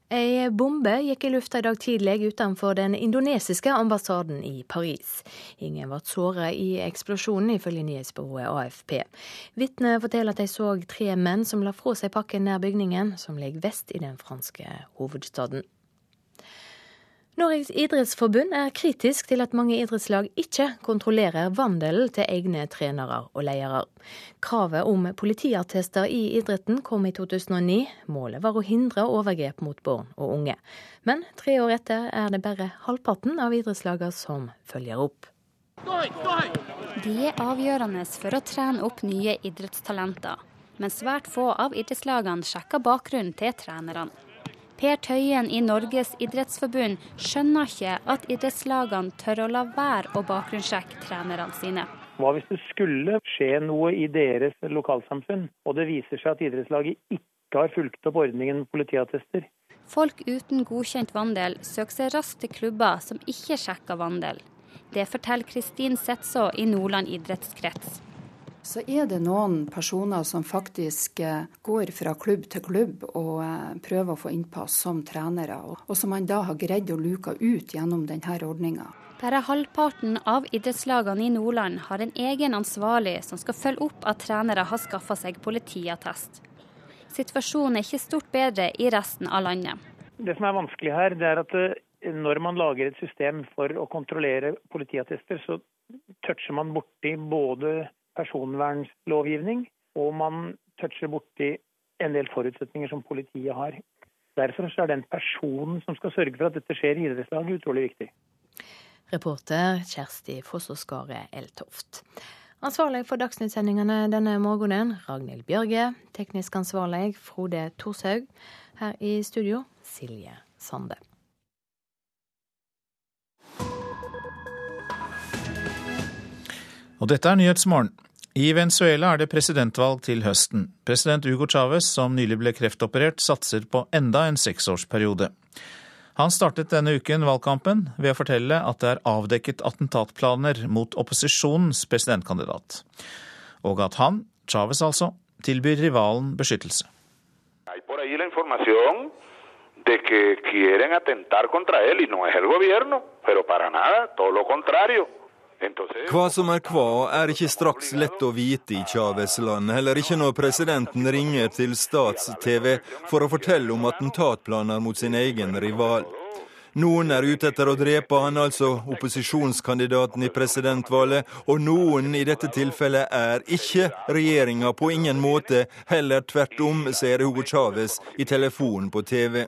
Ei bombe gikk i lufta i dag tidlig utenfor den indonesiske ambassaden i Paris. Ingen ble såret i eksplosjonen, ifølge nyhetsbyrået AFP. Vitner forteller at de så tre menn som la fra seg pakken nær bygningen, som ligger vest i den franske hovedstaden. Norges idrettsforbund er kritisk til at mange idrettslag ikke kontrollerer vandelen til egne trenere og ledere. Kravet om politiattester i idretten kom i 2009. Målet var å hindre overgrep mot barn og unge. Men tre år etter er det bare halvparten av idrettslagene som følger opp.
De er avgjørende for å trene opp nye idrettstalenter. Men svært få av idrettslagene sjekker bakgrunnen til trenerne. Per Tøyen i Norges idrettsforbund skjønner ikke at idrettslagene tør å la være å bakgrunnssjekke trenerne sine.
Hva hvis det skulle skje noe i deres lokalsamfunn, og det viser seg at idrettslaget ikke har fulgt opp ordningen med politiattester?
Folk uten godkjent vandel søker seg raskt til klubber som ikke sjekker vandel. Det forteller Kristin Setså i Nordland idrettskrets.
Så er det noen personer som faktisk eh, går fra klubb til klubb og eh, prøver å få innpass som trenere, og som man da har greid å luke ut gjennom denne ordninga.
Bare halvparten av idrettslagene i Nordland har en egen ansvarlig som skal følge opp at trenere har skaffa seg politiattest. Situasjonen er ikke stort bedre i resten av landet.
Det som er vanskelig her, det er at eh, når man lager et system for å kontrollere politiattester, så toucher man borti både personvernlovgivning og man toucher borti en del forutsetninger som politiet har. Derfor er den personen som skal sørge for at dette skjer i idrettslaget, utrolig viktig.
Reporter Kjersti Fossåskaret Eltoft. Ansvarlig for dagsnyttsendingene denne morgenen, Ragnhild Bjørge. Teknisk ansvarlig, Frode Thorshaug. Her i studio, Silje Sande.
Og dette er Nyhetsmorgen. I Venezuela er det presidentvalg til høsten. President Hugo Chávez, som nylig ble kreftoperert, satser på enda en seksårsperiode. Han startet denne uken valgkampen ved å fortelle at det er avdekket attentatplaner mot opposisjonens presidentkandidat, og at han, Chávez altså, tilbyr rivalen beskyttelse.
de que quieren atentar contra él y no es el gobierno, pero para nada, todo lo contrario.
Hva som er hva, er ikke straks lett å vite i Chávez-land, heller ikke når presidenten ringer til stats-TV for å fortelle om attentatplaner mot sin egen rival. Noen er ute etter å drepe han, altså opposisjonskandidaten i presidentvalget, og noen i dette tilfellet er ikke regjeringa på ingen måte, heller tvert om, sier Hugo Chávez i telefonen på TV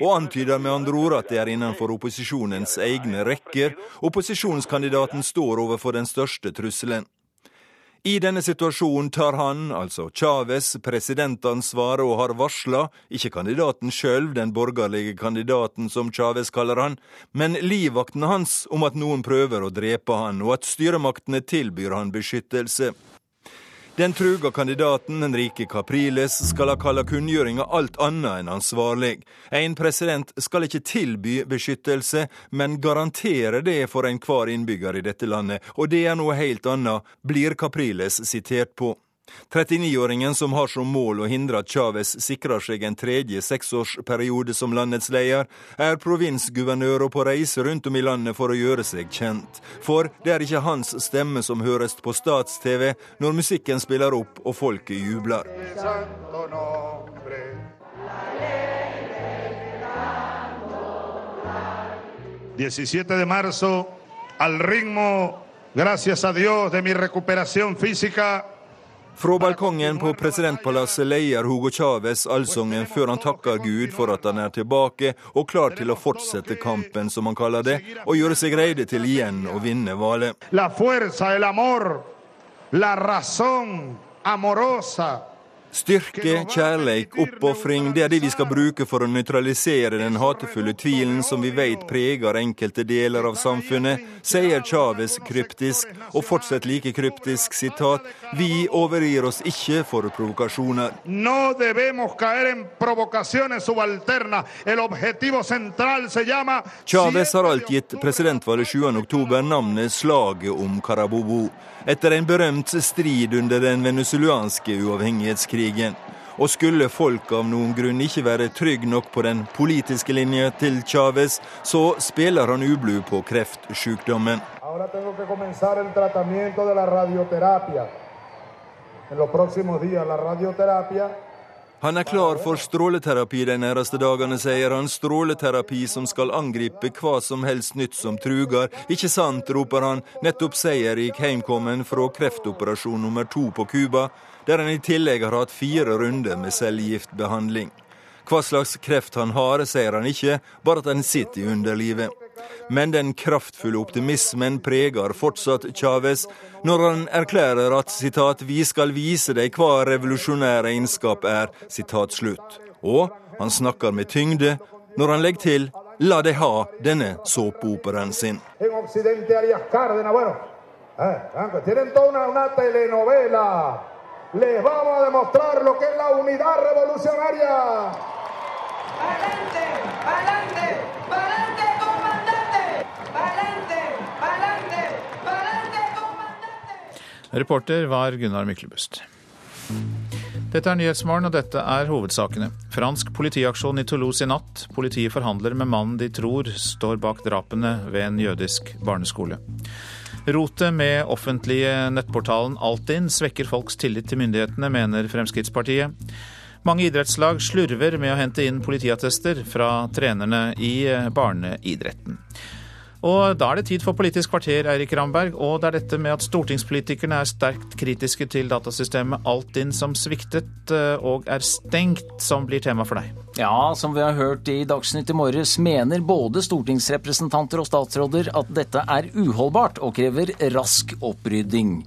og antyder med andre ord at det er innenfor opposisjonens egne rekker opposisjonskandidaten står overfor den største trusselen. I denne situasjonen tar han, altså Chávez, presidentansvaret og har varsla, ikke kandidaten sjøl, den borgerlige kandidaten som Chávez kaller han, men livvaktene hans om at noen prøver å drepe han, og at styremaktene tilbyr han beskyttelse. Den truga kandidaten Enrique Capriles skal ha kalla kunngjøringa alt annet enn ansvarlig. En president skal ikke tilby beskyttelse, men garantere det for enhver innbygger i dette landet, og det er noe helt annet, blir Capriles sitert på. 39-åringen som har som mål å hindre at Chávez sikrer seg en tredje seksårsperiode som landets leder, er provinsguvernør og på reise rundt om i landet for å gjøre seg kjent. For det er ikke hans stemme som høres på stats-TV når musikken spiller opp og folket jubler.
de marzo, al ritmo, gracias a Dios, de mi recuperación física
fra balkongen på presidentpalasset leier Hugo Chávez allsangen før han takker Gud for at han er tilbake og klar til å fortsette kampen, som han kaller det, og gjøre seg rede til igjen å vinne valget.
La fuerza, el amor, la razón amorosa
Styrke, kjærleik, oppofring, det er det vi skal bruke for å nøytralisere den hatefulle tvilen som vi vet preger enkelte deler av samfunnet, sier Chávez kryptisk, og fortsatt like kryptisk, sitat, vi overgir oss ikke for provokasjoner.
No
Chávez har alt gitt presidentvalget 7.10 navnet Slaget om Carabobo etter en berømt strid under den venezuelanske uavhengighetskrigen. Og skulle folk av noen grunn ikke være trygge nok på den politiske linja til Chávez, så spiller han ublu på kreftsykdommen. En los próximos días la radioterapia han er klar for stråleterapi de nærmeste dagene, sier han. Stråleterapi som skal angripe hva som helst nytt som truger. Ikke sant, roper han. Nettopp seierrik heimkommen fra kreftoperasjon nummer to på Cuba, der han i tillegg har hatt fire runder med cellegiftbehandling. Hva slags kreft han har, sier han ikke, bare at han sitter i underlivet. Men den kraftfulle optimismen preger fortsatt Chávez når han erklærer at citat, 'vi skal vise deg hva revolusjonær egenskap er'. Citat slutt. Og han snakker med tyngde når han legger til 'la de ha denne såpeoperaen sin'. Eh, Les vamos a demostrar lo que es la unidad revolucionaria.
Reporter var Gunnar Myklebust. Dette er Nyhetsmorgen, og dette er hovedsakene. Fransk politiaksjon i Toulouse i natt. Politiet forhandler med mannen de tror står bak drapene ved en jødisk barneskole. Rotet med offentlige nettportalen Altinn svekker folks tillit til myndighetene, mener Fremskrittspartiet. Mange idrettslag slurver med å hente inn politiattester fra trenerne i barneidretten. Og da er det tid for Politisk kvarter, Eirik Ramberg. Og det er dette med at stortingspolitikerne er sterkt kritiske til datasystemet Altinn som sviktet eh, og er stengt, som blir tema for deg.
Ja, som vi har hørt i Dagsnytt i morges, mener både stortingsrepresentanter og statsråder at dette er uholdbart og krever rask opprydding.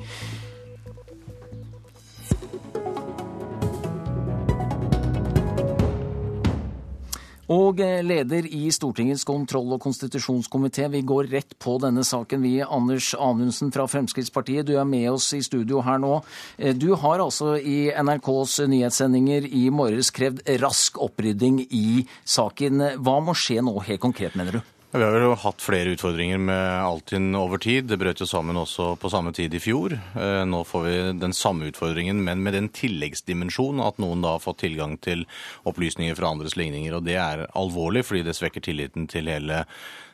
Og eh, leder i Stortingets kontroll- og konstitusjonskomité, vi går rett på denne saken. Vi, Anders Anundsen fra Fremskrittspartiet, du er med oss i studio her nå. Eh, du har altså i NRKs nyhetssendinger i morges krevd rask opprydding i saken. Hva må skje nå helt konkret, mener du?
Vi har jo hatt flere utfordringer med Altinn over tid. Det brøt jo sammen også på samme tid i fjor. Eh, nå får vi den samme utfordringen, men med den tilleggsdimensjonen at noen da har fått tilgang til opplysninger fra andres ligninger. Og det er alvorlig, fordi det svekker tilliten til hele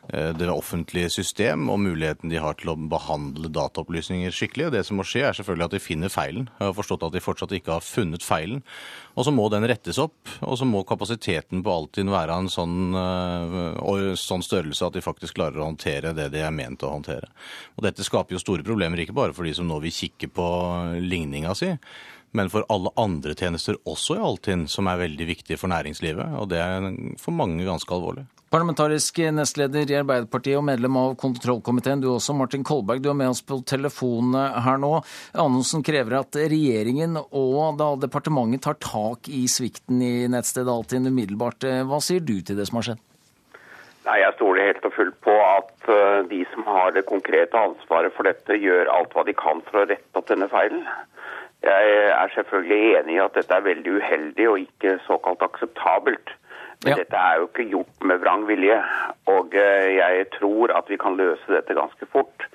det offentlige system og muligheten de har til å behandle dataopplysninger skikkelig. Det som må skje, er selvfølgelig at de finner feilen. Jeg har forstått at de fortsatt ikke har funnet feilen. Og så må den rettes opp, og så må kapasiteten på Altinn være av en sånn, uh, sånn, størrelse at de faktisk klarer å håndtere det de er ment å håndtere. Og Dette skaper jo store problemer, ikke bare for de som nå vil kikke på ligninga si, men for alle andre tjenester også i Altinn, som er veldig viktige for næringslivet. Og det er for mange ganske alvorlig.
Parlamentarisk nestleder i Arbeiderpartiet og medlem av kontrollkomiteen, du også, Martin Kolberg. Du er med oss på telefon her nå. Anundsen krever at regjeringen og departementet tar tak i svikten i nettstedet Altinn umiddelbart. Hva sier du til det som har skjedd?
Nei, Jeg stoler helt og fullt på at eh, de som har det konkrete ansvaret for dette, gjør alt hva de kan for å rette opp denne feilen. Jeg er selvfølgelig enig i at dette er veldig uheldig og ikke såkalt akseptabelt. Men ja. dette er jo ikke gjort med vrang vilje. Og eh, jeg tror at vi kan løse dette ganske fort.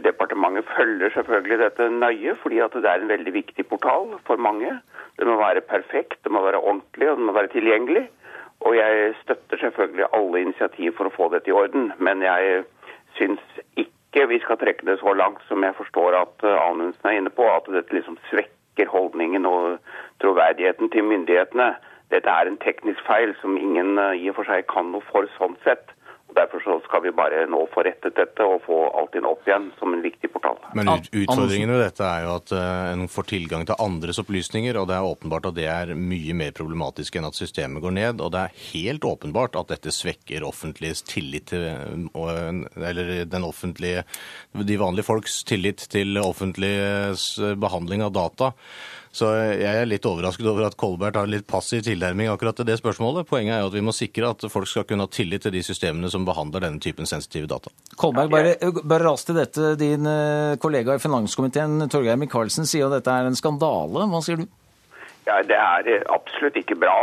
Departementet følger selvfølgelig dette nøye, fordi at det er en veldig viktig portal for mange. Det må være perfekt, det må være ordentlig og det må være tilgjengelig. Og jeg støtter selvfølgelig alle initiativ for å få dette i orden. Men jeg syns ikke vi skal trekke det så langt som jeg forstår at eh, Anundsen er inne på, at dette liksom svekker holdningen og troverdigheten til myndighetene. Dette er en teknisk feil som ingen eh, i og for seg kan noe for sånn sett. Og Derfor så skal vi bare nå få rettet dette og få Altinn opp igjen som en viktig portal.
Men utfordringen ved dette er jo at uh, en får tilgang til andres opplysninger, og det er åpenbart at det er mye mer problematisk enn at systemet går ned. Og det er helt åpenbart at dette svekker offentliges tillit til uh, Eller den offentlige De vanlige folks tillit til offentliges behandling av data. Så jeg er litt overrasket over at Kolberg har litt passiv tilnærming akkurat til det spørsmålet. Poenget er jo at vi må sikre at folk skal kunne ha tillit til de systemene som behandler denne typen sensitive data.
Kolberg, bare, bare ras til dette. Din eh, kollega i finanskomiteen, Torgeir Micaelsen, sier at dette er en skandale. Hva sier du?
Ja, Det er absolutt ikke bra.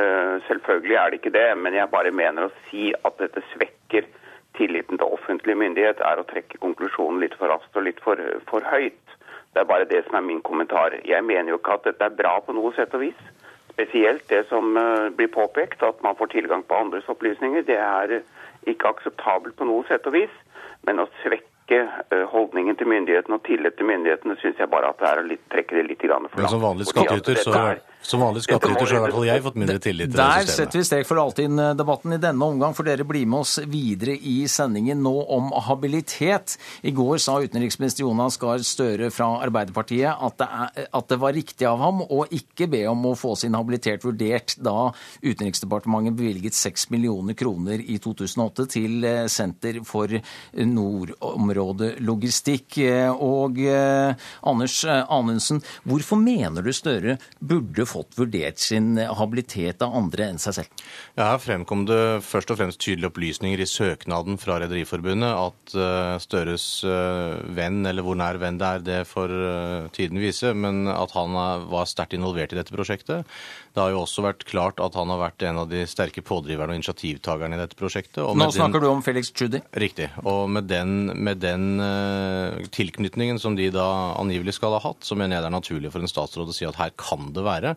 Eh, selvfølgelig er det ikke det. Men jeg bare mener å si at dette svekker tilliten til offentlig myndighet, er å trekke konklusjonen litt for raskt og litt for, for høyt. Det er bare det som er min kommentar. Jeg mener jo ikke at dette er bra på noe sett og vis. Spesielt det som eh, blir påpekt, at man får tilgang på andres opplysninger. Det er ikke akseptabelt på noe sett og vis. Men å svekke Eh, holdningen til myndighetene og tillit til myndighetene, syns jeg bare at det er å trekke det litt for langt.
Men som vanlig skattyter, så, som vanlig skattyter, så har i hvert fall jeg fått mindre tillit til det.
Der setter vi strek for Altinn-debatten i denne omgang, for dere blir med oss videre i sendingen nå om habilitet. I går sa utenriksminister Jonas Gahr Støre fra Arbeiderpartiet at det, er, at det var riktig av ham å ikke be om å få sin habilitet vurdert da Utenriksdepartementet bevilget 6 millioner kroner i 2008 til eh, Senter for nordområdet logistikk. Og eh, Anders eh, Anundsen, hvorfor mener du Støre burde fått vurdert sin habilitet av andre enn seg selv?
Ja, Her fremkom det først og fremst tydelige opplysninger i søknaden fra Rederiforbundet at uh, Støres uh, venn, eller hvor nær venn det er, det får uh, tiden vise, men at han var sterkt involvert i dette prosjektet. Det har jo også vært klart at han har vært en av de sterke pådriverne og initiativtakerne i dette prosjektet.
Nå snakker den, du om Felix Tschudi?
Riktig. Og med den, med den uh, tilknytningen som de da angivelig skal ha hatt, så mener jeg det er naturlig for en statsråd å si at her kan det være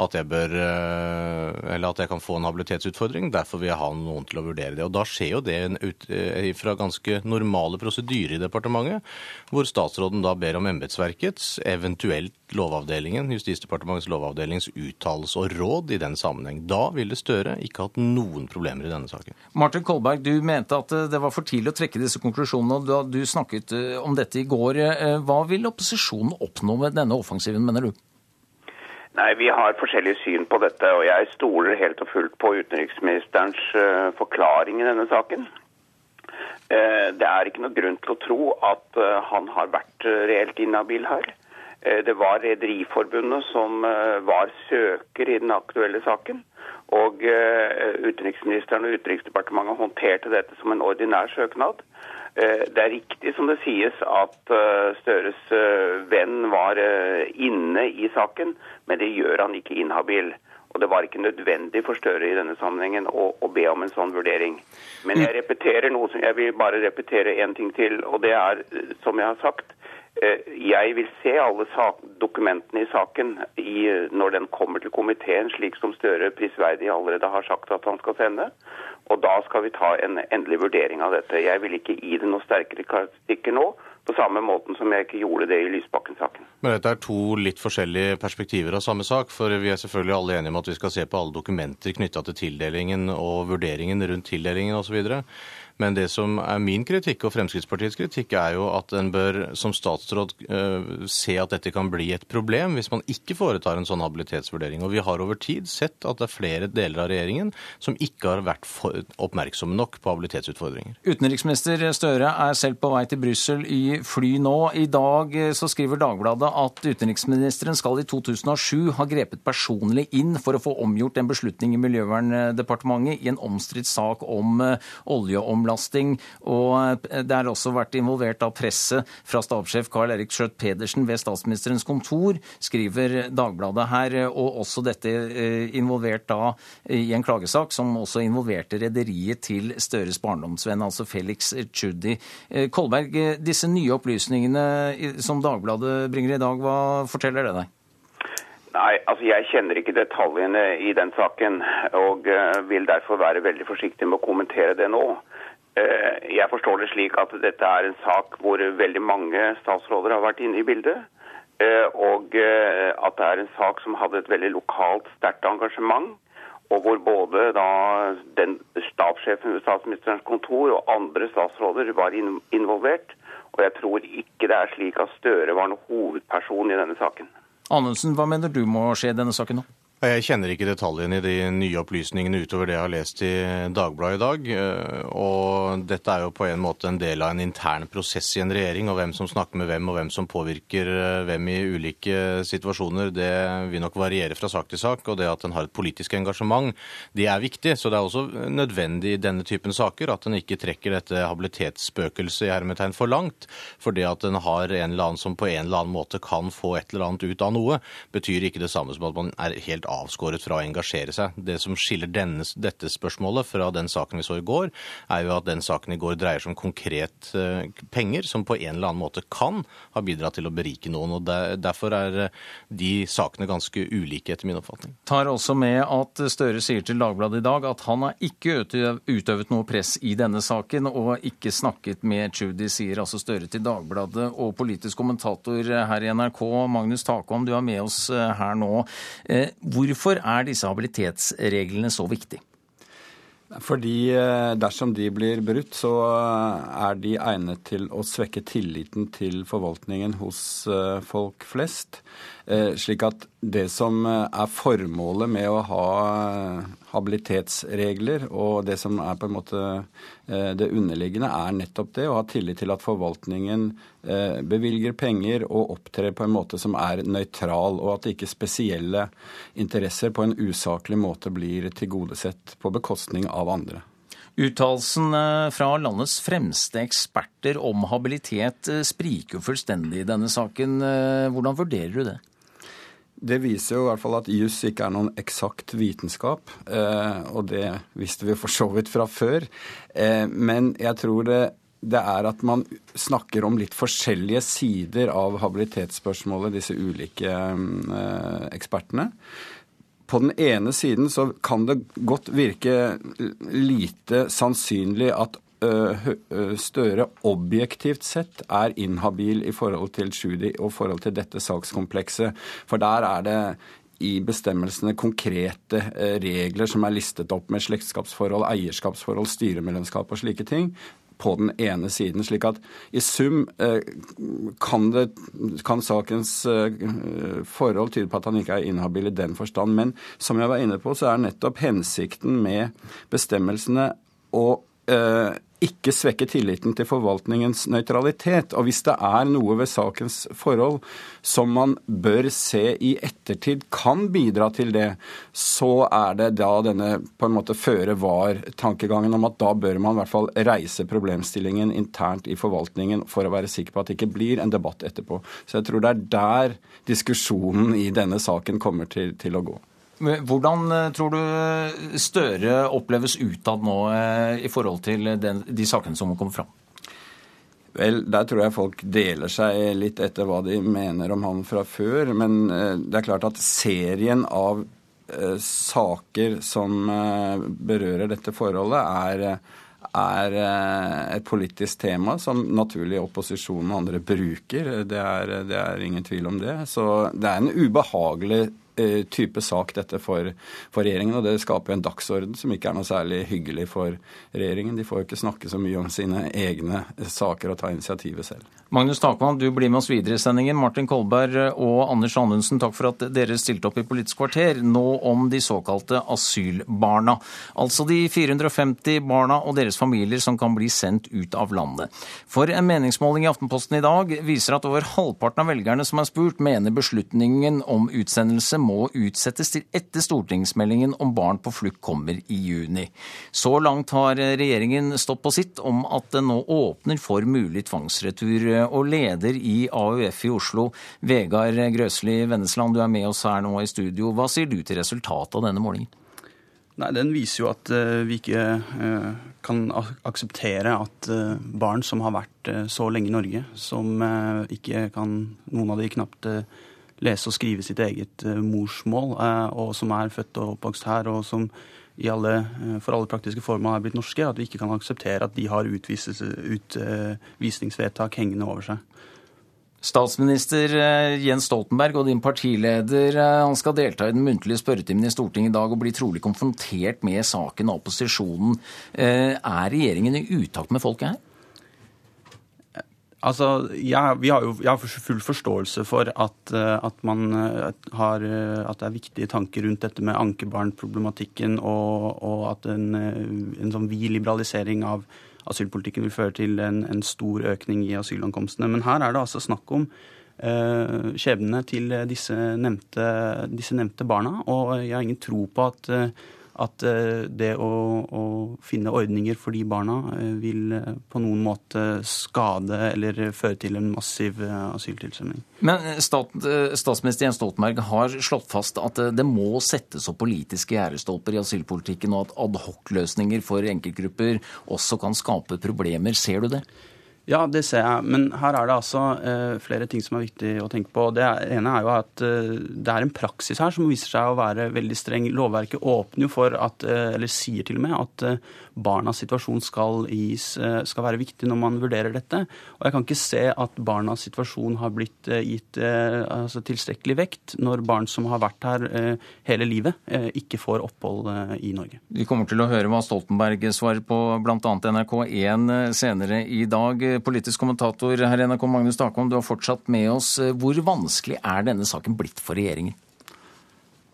at jeg bør Eller at jeg kan få en habilitetsutfordring. Derfor vil jeg ha noen til å vurdere det. Og da skjer jo det ut, uh, fra ganske normale prosedyrer i departementet, hvor statsråden da ber om embetsverkets, eventuelt Lovavdelingen, Justisdepartementets lovavdelings uttalelse og råd i den sammenheng. Da ville Støre ikke hatt noen problemer i denne saken.
Martin Kolberg, du mente at eh, det var for tidlig å trekke disse konklusjonene da du snakket eh, om dette i går. Eh, hva vil opposisjonen oppnå med denne offensiven, mener du?
Nei, Vi har forskjellige syn på dette, og jeg stoler helt og fullt på utenriksministerens forklaring i denne saken. Det er ikke noe grunn til å tro at han har vært reelt inhabil her. Det var Rederiforbundet som var søker i den aktuelle saken. Og utenriksministeren og Utenriksdepartementet håndterte dette som en ordinær søknad. Det er riktig som det sies at Støres venn var inne i saken, men det gjør han ikke inhabil. Og det var ikke nødvendig for Støre i denne sammenhengen å, å, be om en sånn vurdering. Men jeg repeterer noe som jeg vil bare repetere en ting til, og det er, som jeg har sagt, Eh, jeg vil se alle dokumentene i saken når den kommer til komiteen, slik som Støre prisverdig allerede har sagt at han skal sende. Og da skal vi ta en endelig vurdering av dette. Jeg vil ikke gi det noe sterkere karakteristikker nå, på samme måten som jeg ikke gjorde det i Lysbakken-saken.
Men dette er to litt forskjellige perspektiver av samme sak. For vi er selvfølgelig alle enige om at vi skal se på alle dokumenter knytta til tildelingen og vurderingen rundt tildelingen osv. Men det som er min kritikk og Fremskrittspartiets kritikk, er jo at en bør som statsråd uh, se at dette kan bli et problem hvis man ikke foretar en sånn habilitetsvurdering. Og vi har over tid sett at det er flere deler av regjeringen som ikke har vært oppmerksomme nok på habilitetsutfordringer.
Utenriksminister Støre er selv på vei til Brussel i fly nå. I dag eh, så skriver Dagbladet at utenriksministeren skal i 2007 ha grepet personlig inn for å få omgjort en beslutning i Miljøverndepartementet i en omstridt sak om eh, oljeomlasting omlasting. Og eh, det har også vært involvert av presset fra stabssjef Karl Erik Skjøtt Pedersen ved statsministerens kontor, skriver Dagbladet her. Og også dette eh, involvert da i en klagesak som også involverte rederiet til Støres barndomsvenn, altså Felix Tschudi. Eh, Kolberg, disse nye opplysningene som Dagbladet bringer i dag, hva forteller det deg?
Nei, altså Jeg kjenner ikke detaljene i den saken, og vil derfor være veldig forsiktig med å kommentere det nå. Eh, jeg forstår det slik at dette er en sak hvor veldig mange statsråder har vært inne i bildet. Eh, og eh, at det er en sak som hadde et veldig lokalt, sterkt engasjement. Og hvor både da den stabssjefen ved statsministerens kontor og andre statsråder var involvert. Og jeg tror ikke det er slik at Støre var noen hovedperson i denne saken.
Anundsen, hva mener du må skje i denne saken nå?
Jeg kjenner ikke detaljene i de nye opplysningene utover det jeg har lest i Dagbladet i dag. Eh, og dette er jo på en måte en del av en intern prosess i en regjering. Og hvem som snakker med hvem og hvem som påvirker eh, hvem i ulike situasjoner, det vil nok variere fra sak til sak. Og det at en har et politisk engasjement, det er viktig. Så det er også nødvendig i denne typen saker at en ikke trekker dette habilitetsspøkelset i hermetegn for langt. For det at en har en eller annen som på en eller annen måte kan få et eller annet ut av noe, betyr ikke det samme som at man er helt avskåret fra å engasjere seg. Det som skiller denne, dette spørsmålet fra den saken vi så i går, er jo at den saken i går dreier seg om konkret uh, penger som på en eller annen måte kan ha bidratt til å berike noen. og Derfor er uh, de sakene ganske ulike, etter min oppfatning.
Tar også med at Støre sier til Dagbladet i dag at han har ikke utøvet noe press i denne saken, og ikke snakket med Tschudi, sier altså Støre til Dagbladet. Og politisk kommentator her i NRK, Magnus Takvam, du er med oss eh, her nå. Hvor Hvorfor er disse habilitetsreglene så viktige?
Fordi eh, dersom de blir brutt, så eh, er de egnet til å svekke tilliten til forvaltningen hos eh, folk flest. Slik at det som er formålet med å ha habilitetsregler, og det som er på en måte det underliggende, er nettopp det å ha tillit til at forvaltningen bevilger penger og opptrer på en måte som er nøytral, og at ikke spesielle interesser på en usaklig måte blir tilgodesett på bekostning av andre.
Uttalelsen fra landets fremste eksperter om habilitet eh, spriker jo fullstendig i denne saken. Eh, hvordan vurderer du det?
Det viser jo i hvert fall at juss ikke er noen eksakt vitenskap, eh, og det visste vi for så vidt fra før. Men jeg tror det, det er at man snakker om litt forskjellige sider av habilitetsspørsmålet, disse ulike ekspertene på den ene siden så kan det godt virke lite sannsynlig at Støre objektivt sett er inhabil i forhold til Tschudi og forhold til dette sakskomplekset. For der er det i bestemmelsene konkrete regler som er listet opp med slektskapsforhold, eierskapsforhold, styremedlemskap og slike ting på den ene siden. slik at i sum eh, kan, det, kan sakens eh, forhold tyde på at han ikke er inhabil i den forstand. Men som jeg var inne på, så er nettopp hensikten med bestemmelsene å eh, ikke svekke tilliten til forvaltningens nøytralitet. Og hvis det er noe ved sakens forhold som man bør se i ettertid kan bidra til det, så er det da denne på en måte føre var-tankegangen om at da bør man i hvert fall reise problemstillingen internt i forvaltningen for å være sikker på at det ikke blir en debatt etterpå. Så jeg tror det er der diskusjonen i denne saken kommer til, til å gå.
Hvordan eh, tror du Støre oppleves utad nå eh, i forhold til den, de sakene som kommer fram?
Vel, Der tror jeg folk deler seg litt etter hva de mener om han fra før. Men eh, det er klart at serien av saker som berører dette forholdet, er, er et politisk tema som naturlig opposisjonen og andre bruker. Det er, det er ingen tvil om det. Så det er en ubehagelig Eh, type sak dette for, for, regjeringen. Og det skaper en dagsorden som ikke er noe særlig hyggelig for regjeringen. De får jo ikke snakke så mye om sine egne saker og ta initiativet selv.
Magnus Takvann, du blir med oss videre i sendingen. Martin Kolberg og Anders Anundsen, takk for at dere stilte opp i Politisk kvarter. Nå om de såkalte asylbarna. Altså de 450 barna og deres familier som kan bli sendt ut av landet. For en meningsmåling i Aftenposten i dag viser at over halvparten av velgerne som er spurt, mener beslutningen om utsendelse må utsettes til etter stortingsmeldingen om barn på flukt kommer i juni. Så langt har regjeringen stått på sitt om at det nå åpner for mulig tvangsretur. Og leder i AUF i Oslo, Vegard Grøsli Vennesland, du er med oss her nå i studio. Hva sier du til resultatet av denne målingen?
Nei, Den viser jo at uh, vi ikke uh, kan akseptere at uh, barn som har vært så lenge i Norge, som ikke kan Noen av de knapt lese og skrive sitt eget eh, morsmål, eh, og som er født og oppvokst her, og som alle, eh, for alle praktiske formål er blitt norske, at vi ikke kan akseptere at de har utvisningsvedtak hengende over seg.
Statsminister Jens Stoltenberg og din partileder han skal delta i den muntlige spørretimen i Stortinget i dag og bli trolig konfrontert med saken av opposisjonen. Er regjeringen i utakt med folket her?
Altså, jeg, har jo, jeg full forståelse for at, eh, at, eh, har, eh, at det er viktige tanker rundt dette med ankebarnproblematikken, og, og at en, en sånn vid liberalisering av asylpolitikken vil føre til en, en, stor økning i asylankomstene. Men her er det altså snakk om uh, skjebnene til disse nevnte, disse nevnte, barna, og jeg har ingen tro på at uh, at eh, det å, å, finne ordninger for de barna eh, vil eh, på noen måte skade eller føre til en massiv asyltilstrømning.
Men stat, statsminister Jens Stoltenberg har slått fast at det må settes opp politiske gjerdestolper i asylpolitikken, og at adhocløsninger for enkeltgrupper også kan skape problemer. Ser du det?
Ja, det ser jeg. Men her er det altså eh, flere ting som er viktig å tenke på. Det ene er jo at eh, det er en praksis her som viser seg å være veldig streng. Lovverket åpner jo for at, eh, eller sier til og med, at eh, barnas situasjon skal, gis, eh, skal, være viktig når man vurderer dette. Og jeg kan ikke se at barnas situasjon har blitt eh, gitt altså tilstrekkelig vekt når barn som har vært her hele livet, ikke får opphold i Norge.
Vi kommer til å høre hva Stoltenberg svarer på bl.a. NRK1 senere i dag politisk kommentator her i NRK, Magnus Takvam, du har fortsatt med oss. Hvor vanskelig er denne saken blitt for regjeringen?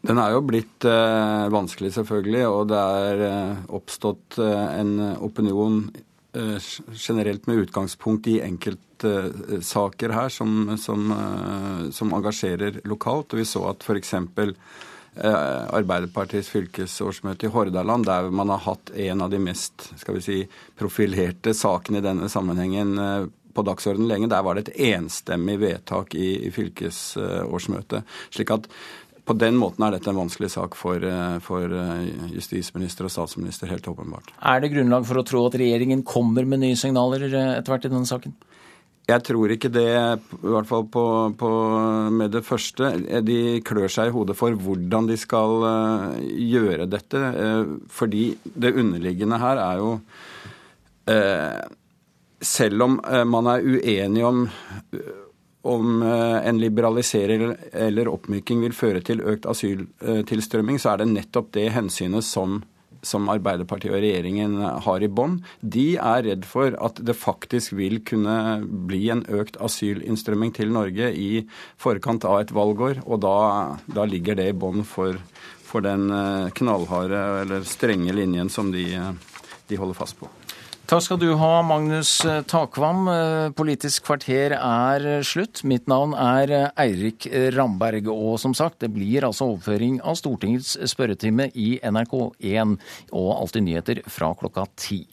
Den er jo blitt eh, vanskelig, selvfølgelig, og det er eh, oppstått eh, en opinion eh, generelt med utgangspunkt i enkeltsaker her som, som, eh, som, engasjerer lokalt. Og vi så at f.eks. Eh, Arbeiderpartiets fylkesårsmøte i Hordaland, der man har hatt en av de mest skal vi si, profilerte sakene i denne sammenhengen eh, på dagsordenen lenge. Der var det et enstemmig vedtak i, i fylkesårsmøtet. slik at på den måten er dette en vanskelig sak for, eh, for, justisminister og statsminister, helt åpenbart.
Er det grunnlag for å tro at regjeringen kommer med nye signaler etter hvert i denne saken?
Jeg tror ikke det, i hvert fall på, på, med det første. De klør seg i hodet for hvordan de skal uh, gjøre dette. Uh, fordi det underliggende her er jo uh, Selv om man er uenig om om en liberalisering eller oppmyking vil føre til økt asyltilstrømming, så er det nettopp det hensynet som som Arbeiderpartiet og regjeringen har i bånn, de er redd for at det faktisk vil kunne bli en økt asylinnstrømming til Norge i forkant av et valgår. Og da, da ligger det i bånn for, for, den eh, knallharde eller strenge linjen som de, de holder fast på.
Takk skal du ha, Magnus Takvam. Eh, Politisk kvarter er slutt. Mitt navn er Eirik Ramberg. Og som sagt, det blir altså overføring av Stortingets spørretime i NRK1 og Alltid nyheter fra klokka ti.